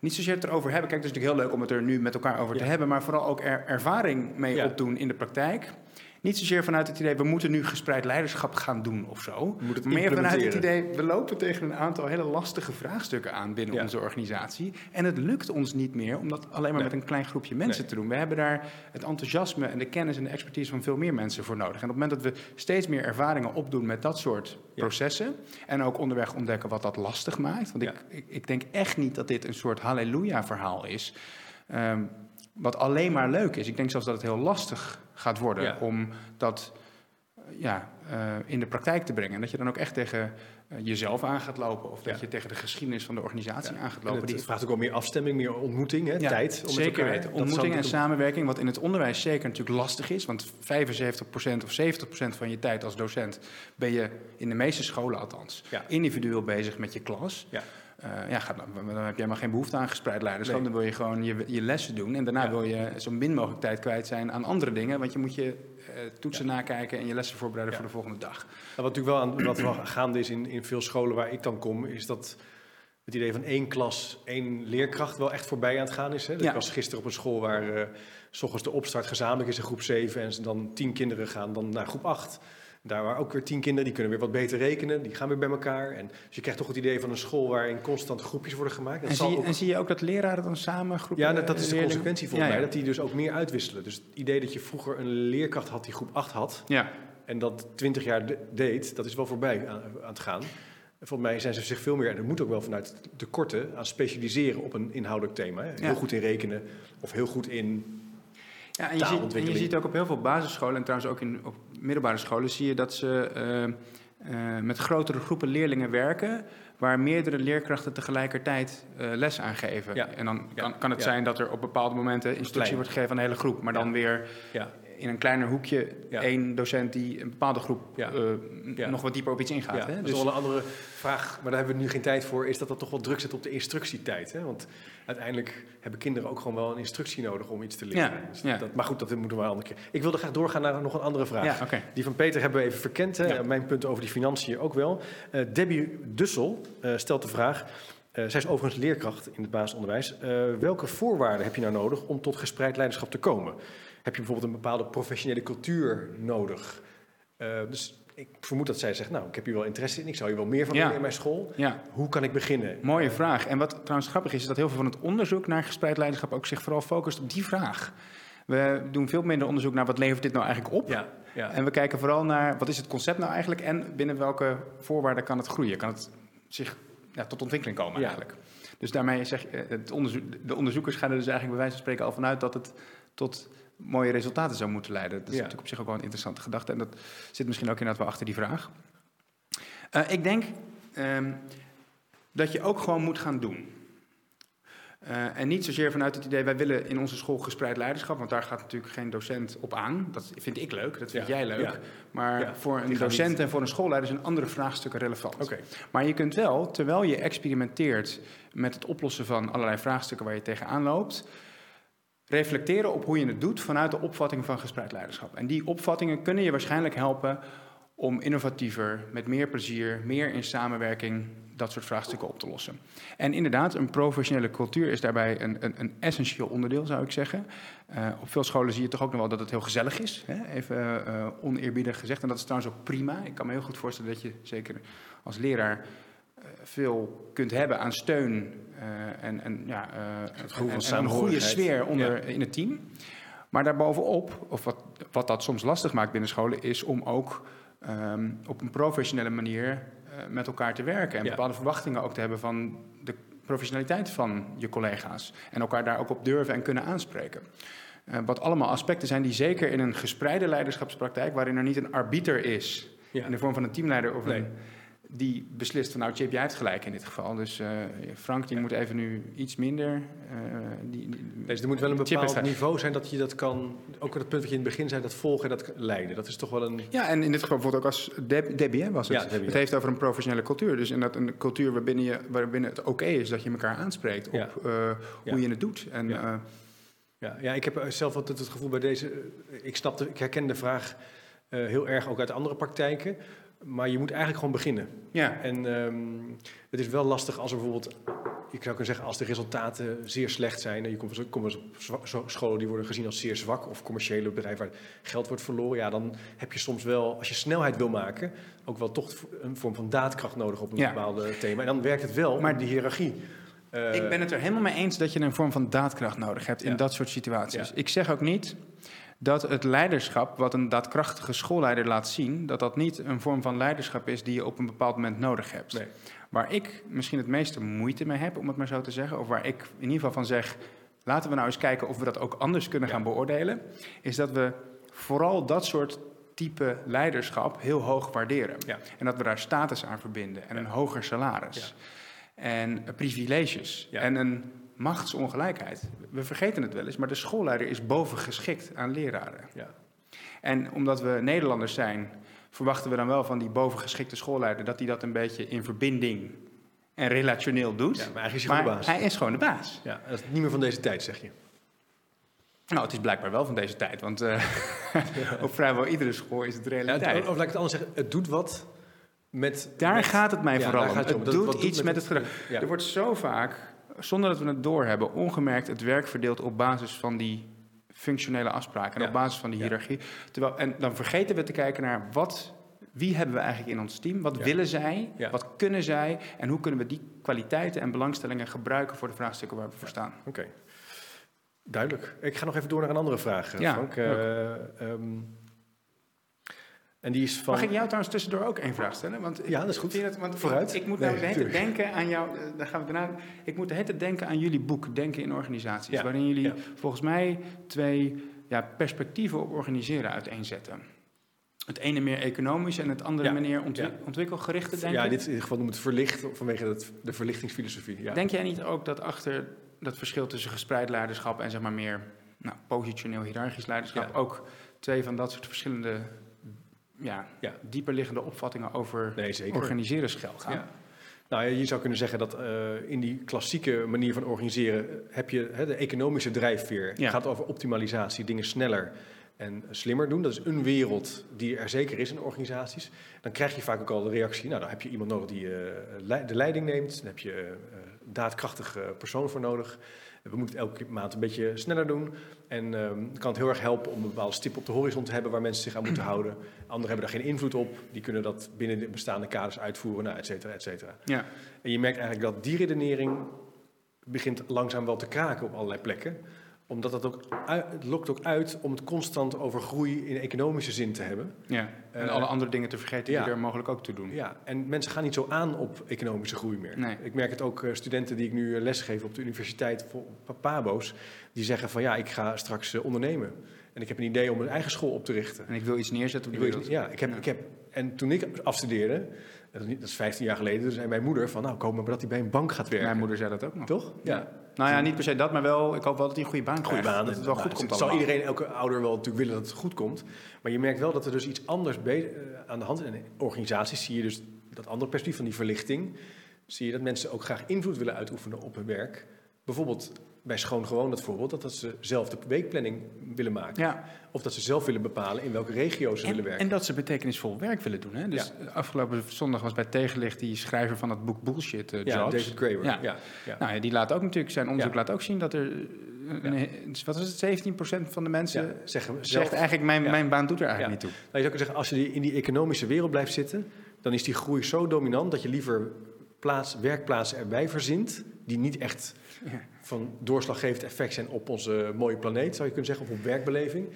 niet zozeer het erover hebben. Kijk, het is natuurlijk heel leuk om het er nu met elkaar over te hebben, maar vooral ook er ervaring mee Ja. opdoen in de praktijk. Niet zozeer vanuit het idee, we moeten nu gespreid leiderschap gaan doen of zo. Meer vanuit het idee, we lopen tegen een aantal hele lastige vraagstukken aan binnen Ja. onze organisatie. En het lukt ons niet meer om dat alleen maar Nee. met een klein groepje mensen Nee. te doen. We hebben daar het enthousiasme en de kennis en de expertise van veel meer mensen voor nodig. En op het moment dat we steeds meer ervaringen opdoen met dat soort Ja. processen. En ook onderweg ontdekken wat dat lastig maakt. Want Ja. ik, ik, ik denk echt niet dat dit een soort halleluja-verhaal is. ehm, wat alleen maar leuk is. Ik denk zelfs dat het heel lastig gaat worden Ja. om dat eh, ja, eh, in de praktijk te brengen. En dat je dan ook echt tegen eh, jezelf aan gaat lopen. Of dat Ja. je tegen de geschiedenis van de organisatie Ja. aan gaat En lopen. het, Die het vraagt ook wel meer afstemming, meer ontmoeting, hè, ja, tijd. Om zeker weten. Ontmoeting en samenwerking, wat in het onderwijs zeker natuurlijk lastig is. Want 75% of 70% van je tijd als docent ben je, in de meeste scholen althans, Ja. individueel bezig met je klas. Ja. Eh, ja, gaat, dan, heb je helemaal geen behoefte aan gespreid leiderschap. Nee. Dan wil je gewoon je, je lessen doen. En daarna Ja. wil je zo min mogelijk tijd kwijt zijn aan andere dingen. Want je moet je eh, toetsen nakijken en je lessen voorbereiden Ja. voor de volgende dag. Nou, wat natuurlijk wel, aan, wat wel gaande is in, in veel scholen waar ik dan kom, is dat het idee van één klas, één leerkracht wel echt voorbij aan het gaan is. Hè? Ik was gisteren op een school waar s ochtends de opstart gezamenlijk is in groep 7 en ze dan tien kinderen gaan dan naar groep 8. Daar waren ook weer tien kinderen, die kunnen weer wat beter rekenen, die gaan weer bij elkaar. En, dus je krijgt toch het idee van een school waarin constant groepjes worden gemaakt. Dat En zal zie, je, ook- en zie je ook dat leraren dan samen groepen ja, dat, dat is de consequentie volgens Ja, mij, dat die dus ook meer uitwisselen. Dus het idee dat je vroeger een leerkracht had die groep 8 had, Ja, en dat 20 jaar de- deed, dat is wel voorbij aan, aan het gaan. En Volgens mij zijn ze zich veel meer, en dat moet ook wel vanuit de korte, aan specialiseren op een inhoudelijk thema. Heel Ja. goed in rekenen of heel goed in. Ja, en je, ziet, en je ziet ook op heel veel basisscholen en trouwens ook in, op middelbare scholen zie je dat ze eh, eh, met grotere groepen leerlingen werken, waar meerdere leerkrachten tegelijkertijd eh, les aan geven. Ja. En dan kan, kan het Ja. zijn dat er op bepaalde momenten instructie wordt gegeven aan de hele groep, maar dan weer Ja, in een kleiner hoekje Ja. één docent die een bepaalde groep Ja. eh, Ja. nog wat dieper op iets ingaat. Hè? Dat Dus, is wel een andere vraag, maar daar hebben we nu geen tijd voor. Is dat dat toch wel druk zet op de instructietijd? Hè? Want uiteindelijk hebben kinderen ook gewoon wel een instructie nodig om iets te leren. Dus. Dat, maar goed, dat moeten we een andere keer. Ik wilde graag doorgaan naar nog een andere vraag. Die van Peter hebben we even verkend. Hè? Mijn punt over die financiën ook wel. Eh, Debbie Dussel eh, stelt de vraag. eh, zij is overigens leerkracht in het basisonderwijs. Welke voorwaarden heb je nou nodig om tot gespreid leiderschap te komen? Heb je bijvoorbeeld een bepaalde professionele cultuur nodig? Eh, dus ik vermoed dat zij zegt, nou, ik heb hier wel interesse in, ik zou hier wel meer van willen in mijn school. Ja. Hoe kan ik beginnen? Mooie vraag. En wat trouwens grappig is, is dat heel veel van het onderzoek naar gespreid leiderschap ook zich vooral focust op die vraag. We doen veel minder onderzoek naar wat levert dit nou eigenlijk op. Ja, ja. En we kijken vooral naar wat is het concept nou eigenlijk en binnen welke voorwaarden kan het groeien. Kan het zich ja, tot ontwikkeling komen eigenlijk. Dus daarmee zeg je, het onderzoek, de onderzoekers gaan er dus eigenlijk bij wijze van spreken al vanuit dat het tot mooie resultaten zou moeten leiden. Dat is natuurlijk op zich ook wel een interessante gedachte. En dat zit misschien ook inderdaad wel achter die vraag. Uh, ik denk um, dat je ook gewoon moet gaan doen. Uh, en niet zozeer vanuit het idee, wij willen in onze school gespreid leiderschap, want daar gaat natuurlijk geen docent op aan. Dat vind ik leuk, dat vind ja, jij leuk. Ja. Maar ja, voor een docent niet... en voor een schoolleider zijn andere vraagstukken relevant. Okay. Maar je kunt wel, terwijl je experimenteert met het oplossen van allerlei vraagstukken waar je tegenaan loopt, reflecteren op hoe je het doet vanuit de opvatting van gespreid leiderschap. En die opvattingen kunnen je waarschijnlijk helpen om innovatiever, met meer plezier, meer in samenwerking dat soort vraagstukken op te lossen. En inderdaad, een professionele cultuur is daarbij een, een, een essentieel onderdeel, zou ik zeggen. Uh, op veel scholen zie je toch ook nog wel dat het heel gezellig is, hè? even uh, oneerbiedig gezegd. En dat is trouwens ook prima. Ik kan me heel goed voorstellen dat je zeker als leraar veel kunt hebben aan steun en, en, ja, het gevoel en, van en een goede sfeer onder, ja. in het team. Maar daarbovenop, of wat, wat dat soms lastig maakt binnen scholen, is om ook um, op een professionele manier uh, met elkaar te werken. En ja. bepaalde verwachtingen ook te hebben van de professionaliteit van je collega's. En elkaar daar ook op durven en kunnen aanspreken. Uh, wat allemaal aspecten zijn die zeker in een gespreide leiderschapspraktijk, waarin er niet een arbiter is, ja. in de vorm van een teamleider of nee. een die beslist van nou Chip, jij hebt gelijk in dit geval. Dus uh, Frank, die ja. moet even nu iets minder. Uh, die, die, dus er moet wel een bepaald niveau zijn dat je dat kan, ook het punt wat je in het begin zei, dat volgen en dat leiden. Dat is toch wel een... Ja, en in dit geval bijvoorbeeld ook als Deb, Debbie hè, was het. Ja, Debbie, het heeft over een professionele cultuur. Dus inderdaad een cultuur waarbinnen, je, waarbinnen het oké okay is dat je elkaar aanspreekt op ja. uh, hoe je het doet. En, ja. ja. Ja, ik heb zelf altijd het gevoel bij deze, ik, snapte, ik herken de vraag heel erg ook uit andere praktijken. Maar je moet eigenlijk gewoon beginnen. Ja. En um, het is wel lastig als er bijvoorbeeld, ik zou kunnen zeggen, als de resultaten zeer slecht zijn. En je komt, komt op scholen die worden gezien als zeer zwak, of commerciële bedrijven waar geld wordt verloren. Ja, dan heb je soms wel, als je snelheid wil maken, ook wel toch een vorm van daadkracht nodig op een ja. bepaalde thema. En dan werkt het wel, maar die hiërarchie. Uh, ik ben het er helemaal mee eens dat je een vorm van daadkracht nodig hebt in dat soort situaties. Ja. Ik zeg ook niet dat het leiderschap, wat een daadkrachtige schoolleider laat zien, dat dat niet een vorm van leiderschap is die je op een bepaald moment nodig hebt. Nee. Waar ik misschien het meeste moeite mee heb, om het maar zo te zeggen, of waar ik in ieder geval van zeg, laten we nou eens kijken of we dat ook anders kunnen ja. gaan beoordelen, is dat we vooral dat soort type leiderschap heel hoog waarderen. Ja. En dat we daar status aan verbinden en een hoger salaris. En privileges en een machtsongelijkheid. We vergeten het wel eens, maar de schoolleider is bovengeschikt aan leraren. Ja. En omdat we Nederlanders zijn, verwachten we dan wel van die bovengeschikte schoolleider dat hij dat een beetje in verbinding en relationeel doet. Ja, maar eigenlijk is hij gewoon de baas. Hij is gewoon de baas. Ja, dat is niet meer van deze tijd, zeg je. Nou, het is blijkbaar wel van deze tijd, want uh, ja. (laughs) op vrijwel iedere school is het realiteit. Ja, of laat ik het anders zeggen, het doet wat met... Daar met, gaat het mij ja, vooral om. Het, het doet iets met het, het gedrag. Er wordt zo vaak zonder dat we het doorhebben, ongemerkt het werk verdeeld op basis van die functionele afspraken en ja. op basis van die hiërarchie. Terwijl, en dan vergeten we te kijken naar wat, wie hebben we eigenlijk in ons team? Wat ja. willen zij? Wat kunnen zij? En hoe kunnen we die kwaliteiten en belangstellingen gebruiken voor de vraagstukken waar we voor staan? Oké, okay. duidelijk. Ik ga nog even door naar een andere vraag, Frank. Uh, um, en die is van... Mag ik jou trouwens tussendoor ook één vraag stellen? Want ja, dat is goed. Het, want Vooruit. Ik, ik moet nou nee, de denken aan jou. Daar gaan we daarna. Ik moet de hele denken aan jullie boek Denken in organisaties, ja. waarin jullie ja. volgens mij twee ja, perspectieven op organiseren uiteenzetten. Het ene meer economisch en het andere meer ontwik ontwikkelgerichte denken. Ja, in dit geval noemen we het verlicht vanwege het, de verlichtingsfilosofie. Ja. Denk jij niet ook dat achter dat verschil tussen gespreid leiderschap en zeg maar meer nou, positioneel hiërarchisch leiderschap ook twee van dat soort verschillende ja, ja. dieper liggende opvattingen over nee, organiseren schuil gaan. Ja. Nou, je zou kunnen zeggen dat uh, in die klassieke manier van organiseren heb je hè, de economische drijfveer. Het ja. gaat over optimalisatie, dingen sneller en slimmer doen. Dat is een wereld die er zeker is in organisaties. Dan krijg je vaak ook al de reactie, nou dan heb je iemand nodig die uh, de leiding neemt. Dan heb je uh, daadkrachtige persoon voor nodig. We moeten elke maand een beetje sneller doen. En um, kan het heel erg helpen om een bepaalde stip op de horizon te hebben waar mensen zich aan moeten (clears throat) houden. Anderen hebben daar geen invloed op. Die kunnen dat binnen de bestaande kaders uitvoeren, nou, et cetera, et cetera. Ja. En je merkt eigenlijk dat die redenering begint langzaam wel te kraken op allerlei plekken omdat het ook het lokt ook uit om het constant over groei in economische zin te hebben. Ja, en alle andere dingen te vergeten die er mogelijk ook toe doen. Ja, en mensen gaan niet zo aan op economische groei meer. Nee. Ik merk het ook uh, studenten die ik nu lesgeef op de universiteit voor Pabo's, die zeggen van ja, ik ga straks ondernemen. En ik heb een idee om een eigen school op te richten. En ik wil iets neerzetten op de wereld. Ja, ik heb, Ik heb, en toen ik afstudeerde, dat is 15 jaar geleden, toen zei mijn moeder van nou, kom maar dat hij bij een bank gaat werken. Mijn moeder zei dat ook nog. Toch? Ja. Nou ja, niet per se dat, maar wel, ik hoop wel dat hij een goede baan krijgt. Goede baan. Dat het wel goed komt Zal iedereen, elke ouder wel natuurlijk willen dat het goed komt. Maar je merkt wel dat er dus iets anders uh, aan de hand is. En in organisaties zie je dus dat andere perspectief van die verlichting. Zie je dat mensen ook graag invloed willen uitoefenen op hun werk. Bijvoorbeeld bij Schoon Gewoon dat voorbeeld, dat, dat ze zelf de weekplanning willen maken. Ja. Of dat ze zelf willen bepalen in welke regio ze willen werken. En dat ze betekenisvol werk willen doen. Hè? Dus afgelopen zondag was bij Tegenlicht die schrijver van het boek Bullshit uh, Jobs. Ja, David Graeber. Ja. Ja. Nou, ja, die laat ook natuurlijk, zijn onderzoek laat ook zien dat er, een, wat is het, 17% van de mensen zeggen, zegt eigenlijk mijn, mijn baan doet er eigenlijk niet toe. Nou, je zou kunnen zeggen, als je in die economische wereld blijft zitten, dan is die groei zo dominant dat je liever plaats, werkplaatsen erbij verzint die niet echt van doorslaggevend effect zijn op onze mooie planeet, zou je kunnen zeggen, of op werkbeleving,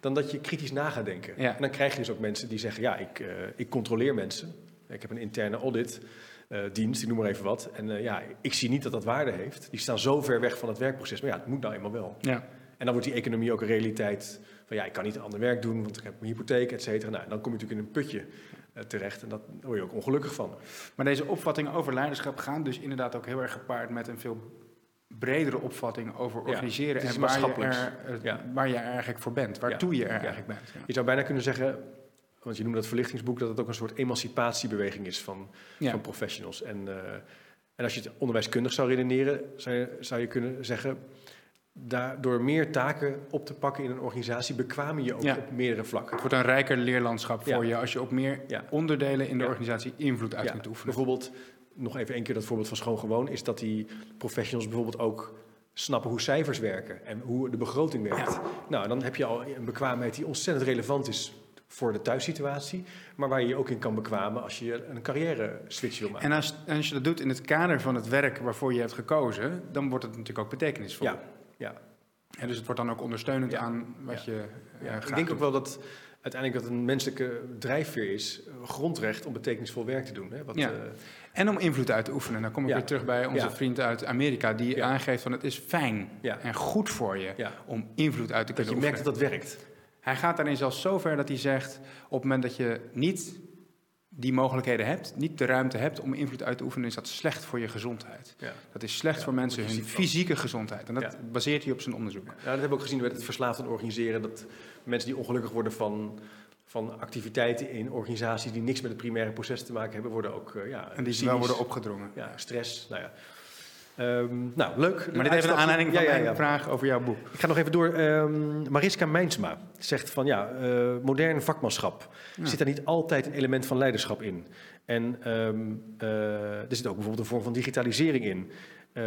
dan dat je kritisch na gaat denken. En dan krijg je dus ook mensen die zeggen, ja, ik, uh, ik controleer mensen. Ik heb een interne audit. Uh, dienst, ik noem maar even wat. En uh, ja, ik zie niet dat dat waarde heeft. Die staan zo ver weg van het werkproces. Maar ja, het moet nou eenmaal wel. Ja. En dan wordt die economie ook een realiteit van ja, ik kan niet een ander werk doen, want ik heb een hypotheek, et cetera. Nou, dan kom je natuurlijk in een putje uh, terecht en daar word je ook ongelukkig van. Maar deze opvattingen over leiderschap gaan dus inderdaad ook heel erg gepaard met een veel bredere opvatting over organiseren en waar je, er, waar je er eigenlijk voor bent, waartoe je er eigenlijk bent. Je zou bijna kunnen zeggen, want je noemt dat verlichtingsboek, dat het ook een soort emancipatiebeweging is van, van professionals. En, uh, en als je het onderwijskundig zou redeneren, zou je, zou je kunnen zeggen, door meer taken op te pakken in een organisatie bekwamen je ook op meerdere vlakken. Het wordt een rijker leerlandschap voor je als je op meer onderdelen in de organisatie invloed uit kunt oefenen. Bijvoorbeeld nog even één keer dat voorbeeld van Schoon Gewoon, is dat die professionals bijvoorbeeld ook snappen hoe cijfers werken en hoe de begroting werkt. Nou, dan heb je al een bekwaamheid die ontzettend relevant is voor de thuissituatie, maar waar je je ook in kan bekwamen als je een carrière switch wil maken. En als, als je dat doet in het kader van het werk waarvoor je hebt gekozen, dan wordt het natuurlijk ook betekenisvol. Ja, ja. En dus het wordt dan ook ondersteunend aan wat je ja. Ik denk ook wel dat uiteindelijk dat een menselijke drijfveer is, grondrecht om betekenisvol werk te doen. Hè? Wat, ja. Uh, en om invloed uit te oefenen. Dan kom ik weer terug bij onze vriend uit Amerika, die aangeeft van het is fijn en goed voor je om invloed uit te kunnen oefenen. Dat je merkt dat dat werkt. Hij gaat daarin zelfs zo ver dat hij zegt, op het moment dat je niet die mogelijkheden hebt, niet de ruimte hebt om invloed uit te oefenen, is dat slecht voor je gezondheid. Dat is slecht voor mensen hun fysieke gezondheid. En dat baseert hij op zijn onderzoek. Ja, dat hebben we ook gezien met het verslaafd aan organiseren, dat mensen die ongelukkig worden van van activiteiten in organisaties die niks met het primaire proces te maken hebben, worden ook. Uh, ja, en die wel worden opgedrongen. Ja, stress. Nou ja. Um, nou, leuk. Maar dit heeft een aanleiding van ja, ja, mijn vraag over jouw boek. Ik ga nog even door. Um, Mariska Mijnsma zegt van ja, uh, modern vakmanschap. Zit er niet altijd een element van leiderschap in? En um, uh, er zit ook bijvoorbeeld een vorm van digitalisering in. Uh,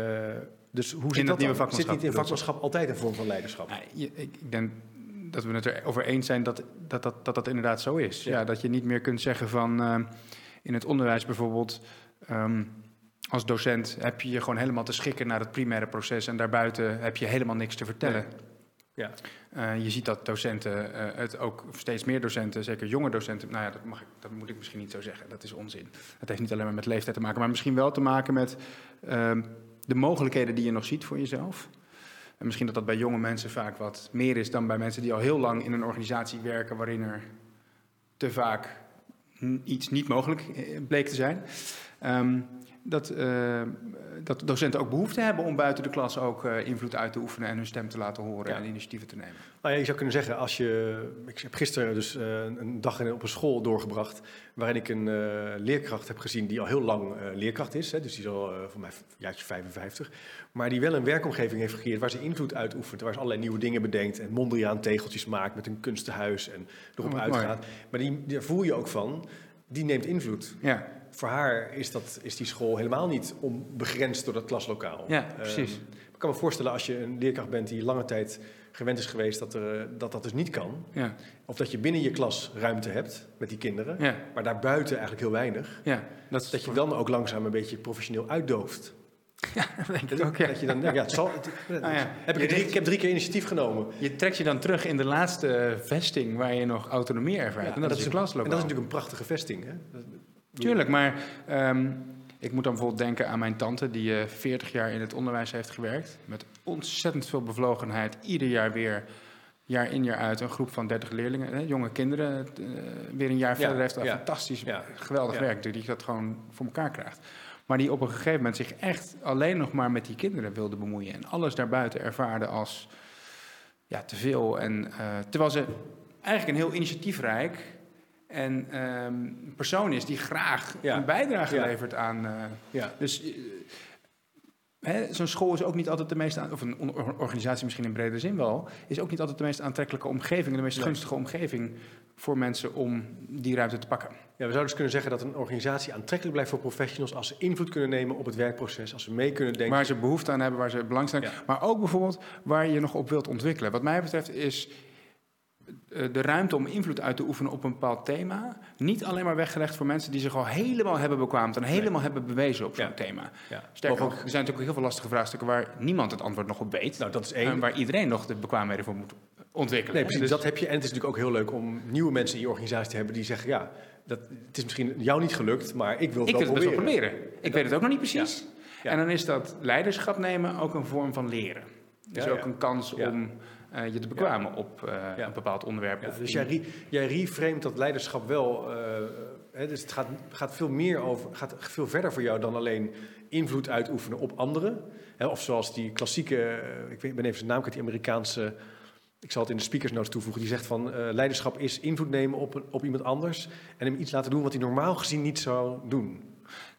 dus hoe zit in dat nieuwe vakmanschap? Zit niet in vakmanschap altijd een vorm van leiderschap? ik, ik denk dat we het erover eens zijn dat dat, dat, dat, dat inderdaad zo is. Ja. dat je niet meer kunt zeggen van uh, in het onderwijs bijvoorbeeld. Um, als docent heb je je gewoon helemaal te schikken naar het primaire proces en daarbuiten heb je helemaal niks te vertellen. Ja. Uh, je ziet dat docenten, uh, het ook steeds meer docenten, zeker jonge docenten, nou ja, dat, mag ik, dat moet ik misschien niet zo zeggen, dat is onzin. Dat heeft niet alleen maar met leeftijd te maken, maar misschien wel te maken met uh, de mogelijkheden die je nog ziet voor jezelf. En misschien dat dat bij jonge mensen vaak wat meer is dan bij mensen die al heel lang in een organisatie werken waarin er te vaak iets niet mogelijk eh, bleek te zijn. Um, dat, uh, dat docenten ook behoefte hebben om buiten de klas ook uh, invloed uit te oefenen en hun stem te laten horen en initiatieven te nemen. Nou ja, je zou kunnen zeggen, als je. Ik heb gisteren dus uh, een dag op een school doorgebracht. waarin ik een leerkracht heb gezien die al heel lang leerkracht is. Hè, dus die is al voor mij jaartje 55. Maar die wel een werkomgeving heeft gecreëerd waar ze invloed uitoefent. Waar ze allerlei nieuwe dingen bedenkt. En Mondriaan tegeltjes maakt met een kunstenhuis en erop oh, uitgaat. Maar die, daar voel je ook van, die neemt invloed. Ja. Voor haar is, dat, is die school helemaal niet onbegrensd door dat klaslokaal. Ja, precies. Um, ik kan me voorstellen als je een leerkracht bent die lange tijd gewend is geweest dat er, dat, dat dus niet kan. Ja. Of dat je binnen je klas ruimte hebt met die kinderen, Ja. maar daarbuiten eigenlijk heel weinig. Ja, dat, is Dat je dan ook langzaam een beetje professioneel uitdooft. (laughs) Ja, dat denk ik ook, ja. dat je dan, ja, het zal, (laughs) het- Ah, ja. heb ik, drie, ik heb drie keer initiatief genomen. Je trekt je dan terug in de laatste vesting waar je nog autonomie ervaart. Ja, en dat, is je een- klaslokaal. En dat is natuurlijk een prachtige vesting. Hè? Tuurlijk, maar ehm, ik moet dan bijvoorbeeld denken aan mijn tante... die eh 40 jaar in het onderwijs heeft gewerkt. Met ontzettend veel bevlogenheid. Ieder jaar weer, jaar in jaar uit, een groep van 30 leerlingen. Hè, jonge kinderen, eh, weer een jaar Ja, verder heeft. ja, fantastisch, ja, geweldig werk. Die dat gewoon voor elkaar krijgt. Maar die op een gegeven moment zich echt alleen nog maar met die kinderen wilde bemoeien. En alles daarbuiten ervaarde als ja, te veel. En, eh, terwijl ze eigenlijk een heel initiatiefrijk en ehm, persoon is die graag Ja. een bijdrage Ja. levert aan. eh, ja. dus eh, zo'n school is ook niet altijd de meest, aan- of een organisatie misschien in brede zin wel, is ook niet altijd de meest aantrekkelijke omgeving, de meest Nee. gunstige omgeving voor mensen om die ruimte te pakken. Ja, we zouden dus kunnen zeggen dat een organisatie aantrekkelijk blijft voor professionals als ze invloed kunnen nemen op het werkproces, als ze mee kunnen denken. Waar ze behoefte aan hebben, waar ze belangstelling Ja. Maar ook bijvoorbeeld waar je nog op wilt ontwikkelen. Wat mij betreft is de ruimte om invloed uit te oefenen op een bepaald thema... niet alleen maar weggelegd voor mensen die zich al helemaal hebben bekwaamd... en helemaal hebben bewezen op zo'n Ja. thema. ja. Sterker Mogen nog, er zijn natuurlijk ook heel veel lastige vraagstukken... waar niemand het antwoord nog op weet. Nou, dat is één. En waar iedereen nog de bekwaamheden voor moet ontwikkelen. Nee, precies, Dus- dat heb je. En het is natuurlijk ook heel leuk om nieuwe mensen in je organisatie te hebben die zeggen, ja, dat, het is misschien jou niet gelukt, maar ik wil het ik wel wil het best wel proberen. proberen. Ik weet het ook nog niet precies. Ja. En dan is dat leiderschap nemen ook een vorm van leren. Dus Ja, ook ja. een kans Ja. om eh, je te bekwamen op eh, Ja. een bepaald onderwerp. Ja, dus jij, re, jij reframet dat leiderschap wel. eh, hè, dus het gaat, gaat veel meer over, gaat veel verder voor jou dan alleen invloed uitoefenen op anderen. Hè, of zoals die klassieke, ik weet, ben even zijn naam kwijt, die Amerikaanse. Ik zal het in de speakers notes toevoegen. Die zegt van leiderschap is invloed nemen op, op iemand anders en hem iets laten doen wat hij normaal gezien niet zou doen.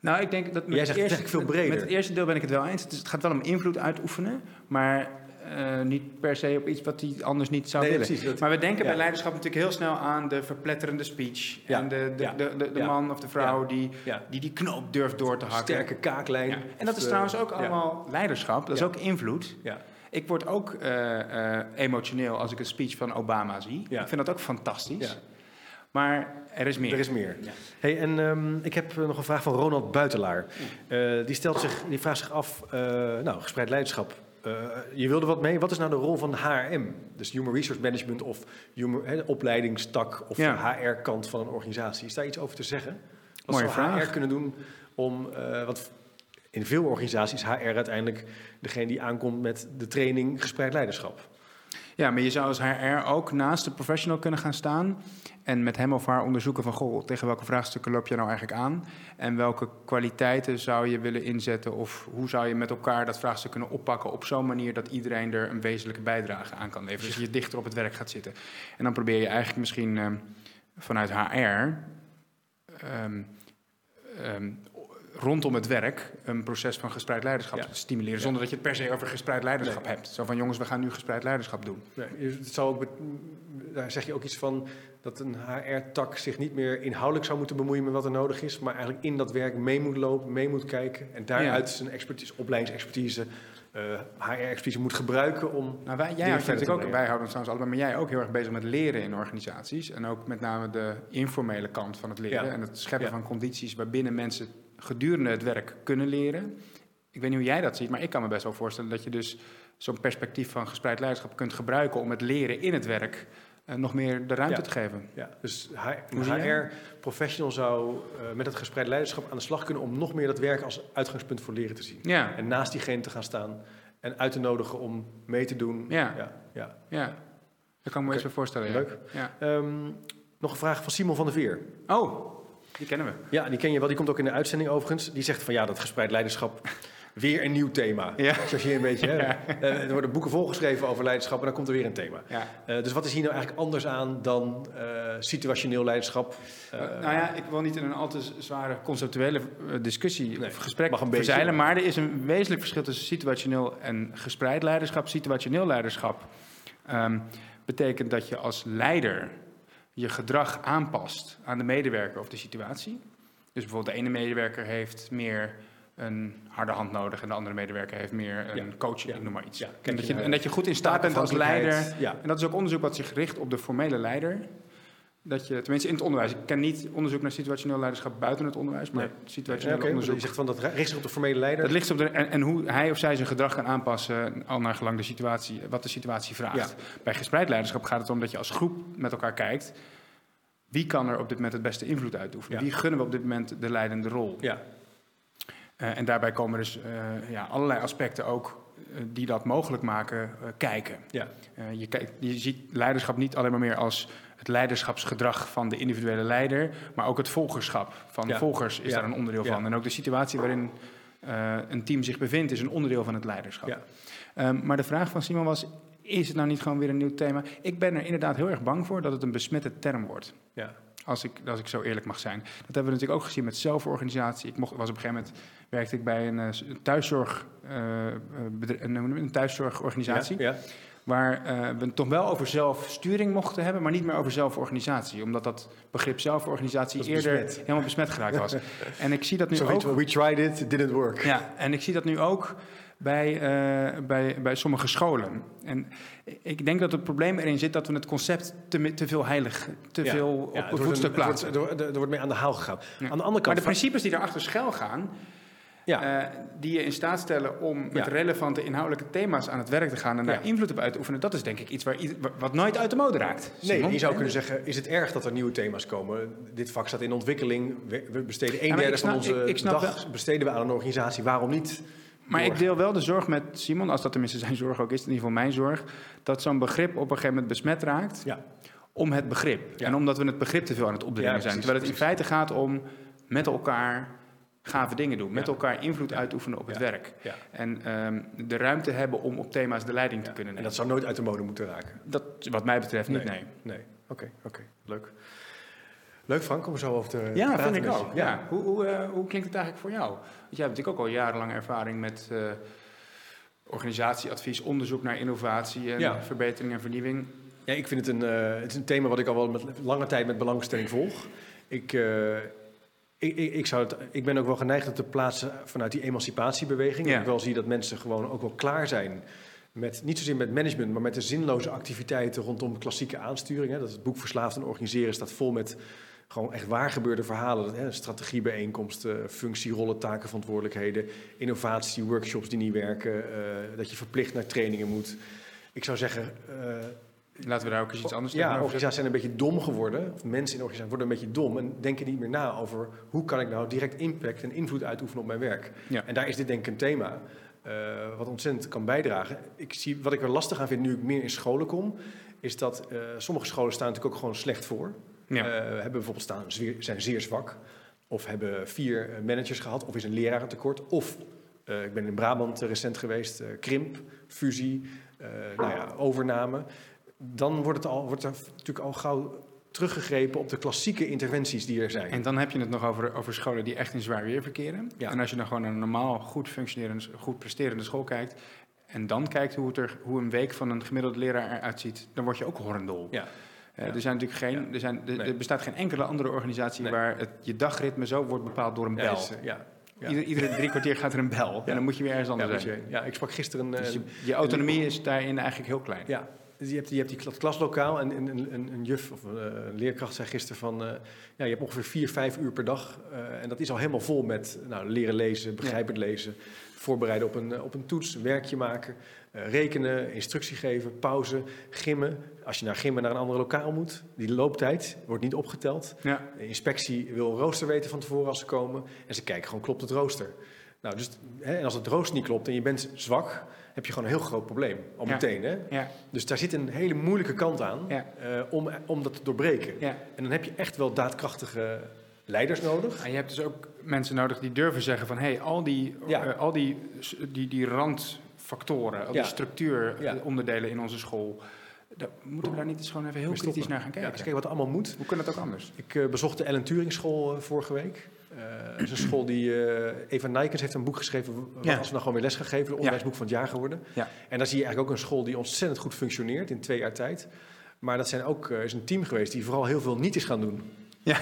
Nou, ik denk dat met Jij zegt het eerste, veel breder. Met het eerste deel ben ik het wel eens. Het gaat wel om invloed uitoefenen, maar eh, niet per se op iets wat hij anders niet zou Nee, willen. precies, dat- maar we denken ja. bij leiderschap natuurlijk heel snel aan de verpletterende speech. Ja, En de, de, ja, de, de, de ja. man of de vrouw Ja. die, Ja. die die knoop durft door te hakken. Sterke kaaklijn. Ja. En dat is Of, trouwens eh, ook ja. allemaal leiderschap. Dat Ja. is ook invloed. Ja. Ik word ook eh, eh, emotioneel als ik een speech van Obama zie. Ja. Ik vind dat ook fantastisch. Ja. Maar er is meer. Er is meer. Ja. Hey, en ehm, ik heb eh, nog een vraag van Ronald Buitelaar. Eh, die, stelt zich, die vraagt zich af, eh, nou, gespreid leiderschap. Eh, je wilde wat mee. Wat is nou de rol van HRM? Dus Human Resource Management of human, opleidingstak of Ja. HR-kant van een organisatie. Is daar iets over te zeggen? Wat Mooie zou vraag. HR kunnen doen om, eh want in veel organisaties is HR uiteindelijk degene die aankomt met de training gespreid leiderschap. Ja, maar je zou als HR ook naast de professional kunnen gaan staan en met hem of haar onderzoeken van, goh, tegen welke vraagstukken loop je nou eigenlijk aan? En welke kwaliteiten zou je willen inzetten of hoe zou je met elkaar dat vraagstuk kunnen oppakken op zo'n manier dat iedereen er een wezenlijke bijdrage aan kan leveren. Dus je dichter op het werk gaat zitten. En dan probeer je eigenlijk misschien ehm, vanuit HR ehm, ehm, rondom het werk een proces van gespreid leiderschap Ja. te stimuleren, Ja. zonder dat je het per se over gespreid leiderschap Nee. hebt. Zo van, jongens, we gaan nu gespreid leiderschap doen. Nee, het zou ook, daar zeg je ook iets van dat een HR-tak zich niet meer inhoudelijk zou moeten bemoeien met wat er nodig is, maar eigenlijk in dat werk mee moet lopen, mee moet kijken en daaruit zijn expertise, opleidingsexpertise, eh HR-expertise moet gebruiken om. Nou, wij, jij houdt natuurlijk ook, wij houden ons trouwens allebei, maar jij ook heel erg bezig met leren in organisaties. En ook met name de informele kant van het leren. Ja. En het scheppen Ja. van condities waarbinnen mensen gedurende het werk kunnen leren. Ik weet niet hoe jij dat ziet, maar ik kan me best wel voorstellen dat je dus zo'n perspectief van gespreid leiderschap kunt gebruiken om het leren in het werk eh, nog meer de ruimte Ja. te geven. Ja, dus HR-professional zou eh, met het gespreid leiderschap aan de slag kunnen om nog meer dat werk als uitgangspunt voor leren te zien. Ja, En naast diegene te gaan staan en uit te nodigen om mee te doen. Ja. ja, ja. ja. Dat kan ik me eens wel voorstellen. Leuk. Ja. Ehm, nog een vraag van Simon van der Veer. Oh, die kennen we. Ja, die ken je wel. Die komt ook in de uitzending overigens. Die zegt van ja, dat gespreid leiderschap, weer een nieuw thema. Ja. Chargeer een beetje. Hè? Eh, er worden boeken volgeschreven over leiderschap en dan komt er weer een thema. Ja. Eh, dus wat is hier nou eigenlijk anders aan dan eh, situationeel leiderschap? Eh, nou ja, ik wil niet in een al te zware conceptuele discussie Nee, of gesprek mag een beetje. verzeilen, maar er is een wezenlijk verschil tussen situationeel en gespreid leiderschap. Situationeel leiderschap ehm, betekent dat je als leider je gedrag aanpast aan de medewerker of de situatie. Dus bijvoorbeeld de ene medewerker heeft meer een harde hand nodig en de andere medewerker heeft meer een coach, ik noem maar iets. en, dat je, en dat je goed in staat bent als leider. En dat is ook onderzoek wat zich richt op de formele leider. Dat je, tenminste in het onderwijs. Ik ken niet onderzoek naar situationeel leiderschap buiten het onderwijs, maar nee. situationeel okay, onderzoek. Je zegt van dat richt zich op de formele leider. Dat ligt op de, en, en, hoe hij of zij zijn gedrag kan aanpassen al naar gelang de situatie, wat de situatie vraagt. Bij gespreid leiderschap gaat het om dat je als groep met elkaar kijkt. Wie kan er op dit moment het beste invloed uitoefenen? Wie gunnen we op dit moment de leidende rol? Ja. Uh, en daarbij komen dus uh, ja, allerlei aspecten ook uh, die dat mogelijk maken kijken. Ja. je, kijkt, je ziet leiderschap niet alleen maar meer als het leiderschapsgedrag van de individuele leider, maar ook het volgerschap van ja. volgers is daar een onderdeel van. En ook de situatie waarin uh, een team zich bevindt is een onderdeel van het leiderschap. Um, maar de vraag van Simon was, is het nou niet gewoon weer een nieuw thema? Ik ben er inderdaad heel erg bang voor dat het een besmette term wordt. Ja. Als ik, als ik zo eerlijk mag zijn. Dat hebben we natuurlijk ook gezien met zelforganisatie. Ik mocht, was op een gegeven moment werkte ik bij een, uh, thuiszorg, uh, een, een thuiszorgorganisatie. Ja, ja waar uh, we het toch wel over zelfsturing mochten hebben, maar niet meer over zelforganisatie. Omdat dat begrip zelforganisatie eerder helemaal besmet geraakt was. (laughs) en ik zie dat nu so ook... We tried it, it didn't work. Ja, en ik zie dat nu ook bij, uh, bij, bij sommige scholen. En ik denk dat het probleem erin zit dat we het concept te, te veel heilig, te ja, veel op ja, voetstuk plaatsen. Er wordt, er, wordt mee aan de haal gegaan. Ja. Aan de andere kant... Maar de principes die daarachter schuil gaan, ja. Uh, die je in staat stellen om met relevante inhoudelijke thema's aan het werk te gaan en daar invloed op uit te oefenen, dat is denk ik iets waar, wat nooit uit de mode raakt. Nee, je zou kunnen zeggen, is het erg dat er nieuwe thema's komen? Dit vak staat in ontwikkeling, we, besteden een derde van onze ik, dag besteden we aan een organisatie, waarom niet? Maar ik deel wel de zorg met Simon, als dat tenminste zijn zorg ook is, in ieder geval mijn zorg, dat zo'n begrip op een gegeven moment besmet raakt ja. om het begrip. En omdat we het begrip te veel aan het opdringen zijn. Terwijl het in feite gaat om met elkaar gave dingen doen. Met elkaar invloed uitoefenen op het werk. En um, de ruimte hebben om op thema's de leiding te kunnen nemen. En dat zou nooit uit de mode moeten raken? Dat, wat mij betreft niet, nee. Nee, oké, oké, leuk. Leuk Frank, om zo over te Ja, vind ik ook. Ja. Hoe, hoe, uh, hoe klinkt het eigenlijk voor jou? Want jij hebt natuurlijk ook al jarenlang ervaring met uh, organisatieadvies, onderzoek naar innovatie en verbetering en vernieuwing. Ja, ik vind het een, uh, het is een thema wat ik al wel met lange tijd met belangstelling volg. Ik, ik, ik, ik, zou het, ik ben ook wel geneigd om te plaatsen vanuit die emancipatiebeweging. Ja. Ik wel zie dat mensen gewoon ook wel klaar zijn met, niet zozeer met management, maar met de zinloze activiteiten rondom klassieke aansturing. Hè. Dat het boek Verslaafd en Organiseren staat vol met gewoon echt waar gebeurde verhalen. Hè. Strategiebijeenkomsten, functierollen, taken, verantwoordelijkheden, innovatie, workshops die niet werken, uh, dat je verplicht naar trainingen moet. Ik zou zeggen, uh, Laten we daar ook eens iets anders Ja, organisaties zijn een beetje dom geworden. Of mensen in organisaties worden een beetje dom en denken niet meer na over hoe kan ik nou direct impact en invloed uitoefenen op mijn werk. Ja. En daar is dit denk ik een thema. Uh, wat ontzettend kan bijdragen. Ik zie, wat ik er lastig aan vind nu ik meer in scholen kom, is dat uh, sommige scholen staan natuurlijk ook gewoon slecht voor. Ja. Uh, hebben bijvoorbeeld staan, zijn zeer zwak. Of hebben vier managers gehad, of is een lerarentekort. Of, ik ben in Brabant recent geweest, krimp, fusie, nou ja, overname dan wordt, het al, wordt er natuurlijk al gauw teruggegrepen op de klassieke interventies die er zijn. En dan heb je het nog over, over scholen die echt in zwaar weer verkeren. Ja. En als je dan gewoon naar een normaal goed functionerende, goed presterende school kijkt... en dan kijkt hoe, het er, hoe een week van een gemiddelde leraar eruit ziet... dan word je ook horrendol. Ja. Uh, Er, zijn natuurlijk geen, er, zijn, er, bestaat geen enkele andere organisatie... waar het, je dagritme zo wordt bepaald door een bel. Ja, ja. iedere drie kwartier gaat er een bel. En dan moet je weer ergens anders zijn. Ja, ik sprak gisteren... Dus je, je autonomie is daarin eigenlijk heel klein. Ja, je hebt, je hebt die klaslokaal en een, een, een juf of een, eh, leerkracht zei gisteren van... Uh, ja, je hebt ongeveer vier, vijf uur per dag. Uh, en dat is al helemaal vol met nou, leren lezen, begrijpend lezen... voorbereiden op een, op een toets, werkje maken... rekenen, instructie geven, pauze, gimmen. Als je naar gimmen naar een andere lokaal moet, die looptijd wordt niet opgeteld. Ja. De inspectie wil een rooster weten van tevoren als ze komen. En ze kijken gewoon, klopt het rooster? Nou, dus, hè, en als het rooster niet klopt en je bent zwak heb je gewoon een heel groot probleem. Al meteen. Hè? Ja. Dus daar zit een hele moeilijke kant aan uh, om, om dat te doorbreken. En dan heb je echt wel daadkrachtige leiders nodig. En je hebt dus ook mensen nodig die durven zeggen van... hé, hey, al, die, uh, al die, die, die randfactoren, al die structuuronderdelen in onze school... Daar moeten we daar niet eens gewoon even heel kritisch naar gaan kijken? Ja, kijken wat er allemaal moet. Hoe kan het ook anders? Ik uh, bezocht de Ellen Turing School vorige week. Uh, is een school die. Uh, Eva Nijkens heeft een boek geschreven. Wat als we nou gewoon weer les gaan geven. Het onderwijsboek van het jaar geworden. Ja. En daar zie je eigenlijk ook een school die ontzettend goed functioneert in twee jaar tijd. Maar dat zijn ook, uh, is een team geweest die vooral heel veel niet is gaan doen. (laughs) Ja.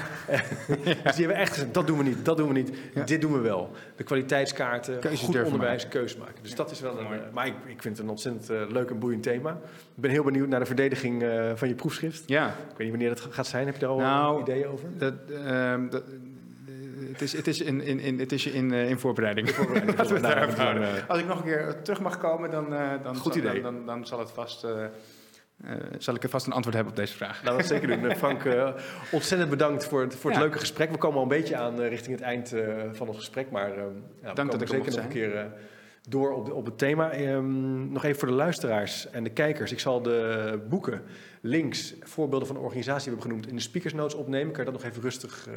dus die hebben echt gezegd, dat doen we niet, dat doen we niet, dit doen we wel. De kwaliteitskaarten, Keuzes goed onderwijs, maken. keus maken. Dus dat is wel een... Uh, maar ik, ik, vind het een ontzettend uh, leuk en boeiend thema. Ik ben heel benieuwd naar de verdediging uh, van je proefschrift. Ja. Ik weet niet wanneer dat gaat zijn. Heb je daar al nou, ideeën over? Dat, ehm, dat, het is, het is, in, in, in, het is in, in voorbereiding. In voorbereiding. (laughs) Als ik nog een keer terug mag komen, dan, dan, Goed idee. Dan, dan, dan zal het vast... Uh, zal ik er vast een antwoord hebben op deze vraag? Nou, dat zeker doen. Frank, uh, ontzettend bedankt voor het, voor het leuke gesprek. We komen al een beetje aan uh, richting het eind van ons gesprek, maar ja, Dank we komen zeker nog een keer door op, de, op het thema. Um, nog even voor de luisteraars en de kijkers. Ik zal de boeken, links, voorbeelden van de organisatie hebben genoemd, in de speakers notes opnemen. Kan je dat nog even rustig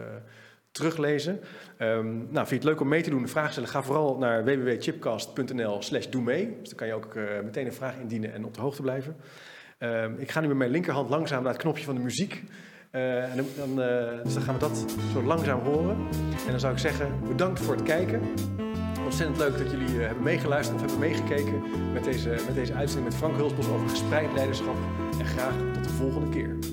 teruglezen. Um, nou, vind je het leuk om mee te doen? Vragen stellen? Ga vooral naar www.chipcast.nl slash doe mee. Dus dan kan je ook meteen een vraag indienen en op de hoogte blijven. Ehm, ik ga nu met mijn linkerhand langzaam naar het knopje van de muziek. Uh, en dan, uh, dus dan gaan we dat zo langzaam horen. En dan zou ik zeggen, bedankt voor het kijken. Ontzettend leuk dat jullie hebben meegeluisterd of hebben meegekeken met deze, met deze uitzending met Frank Hulsbos over gespreid leiderschap. En graag tot de volgende keer.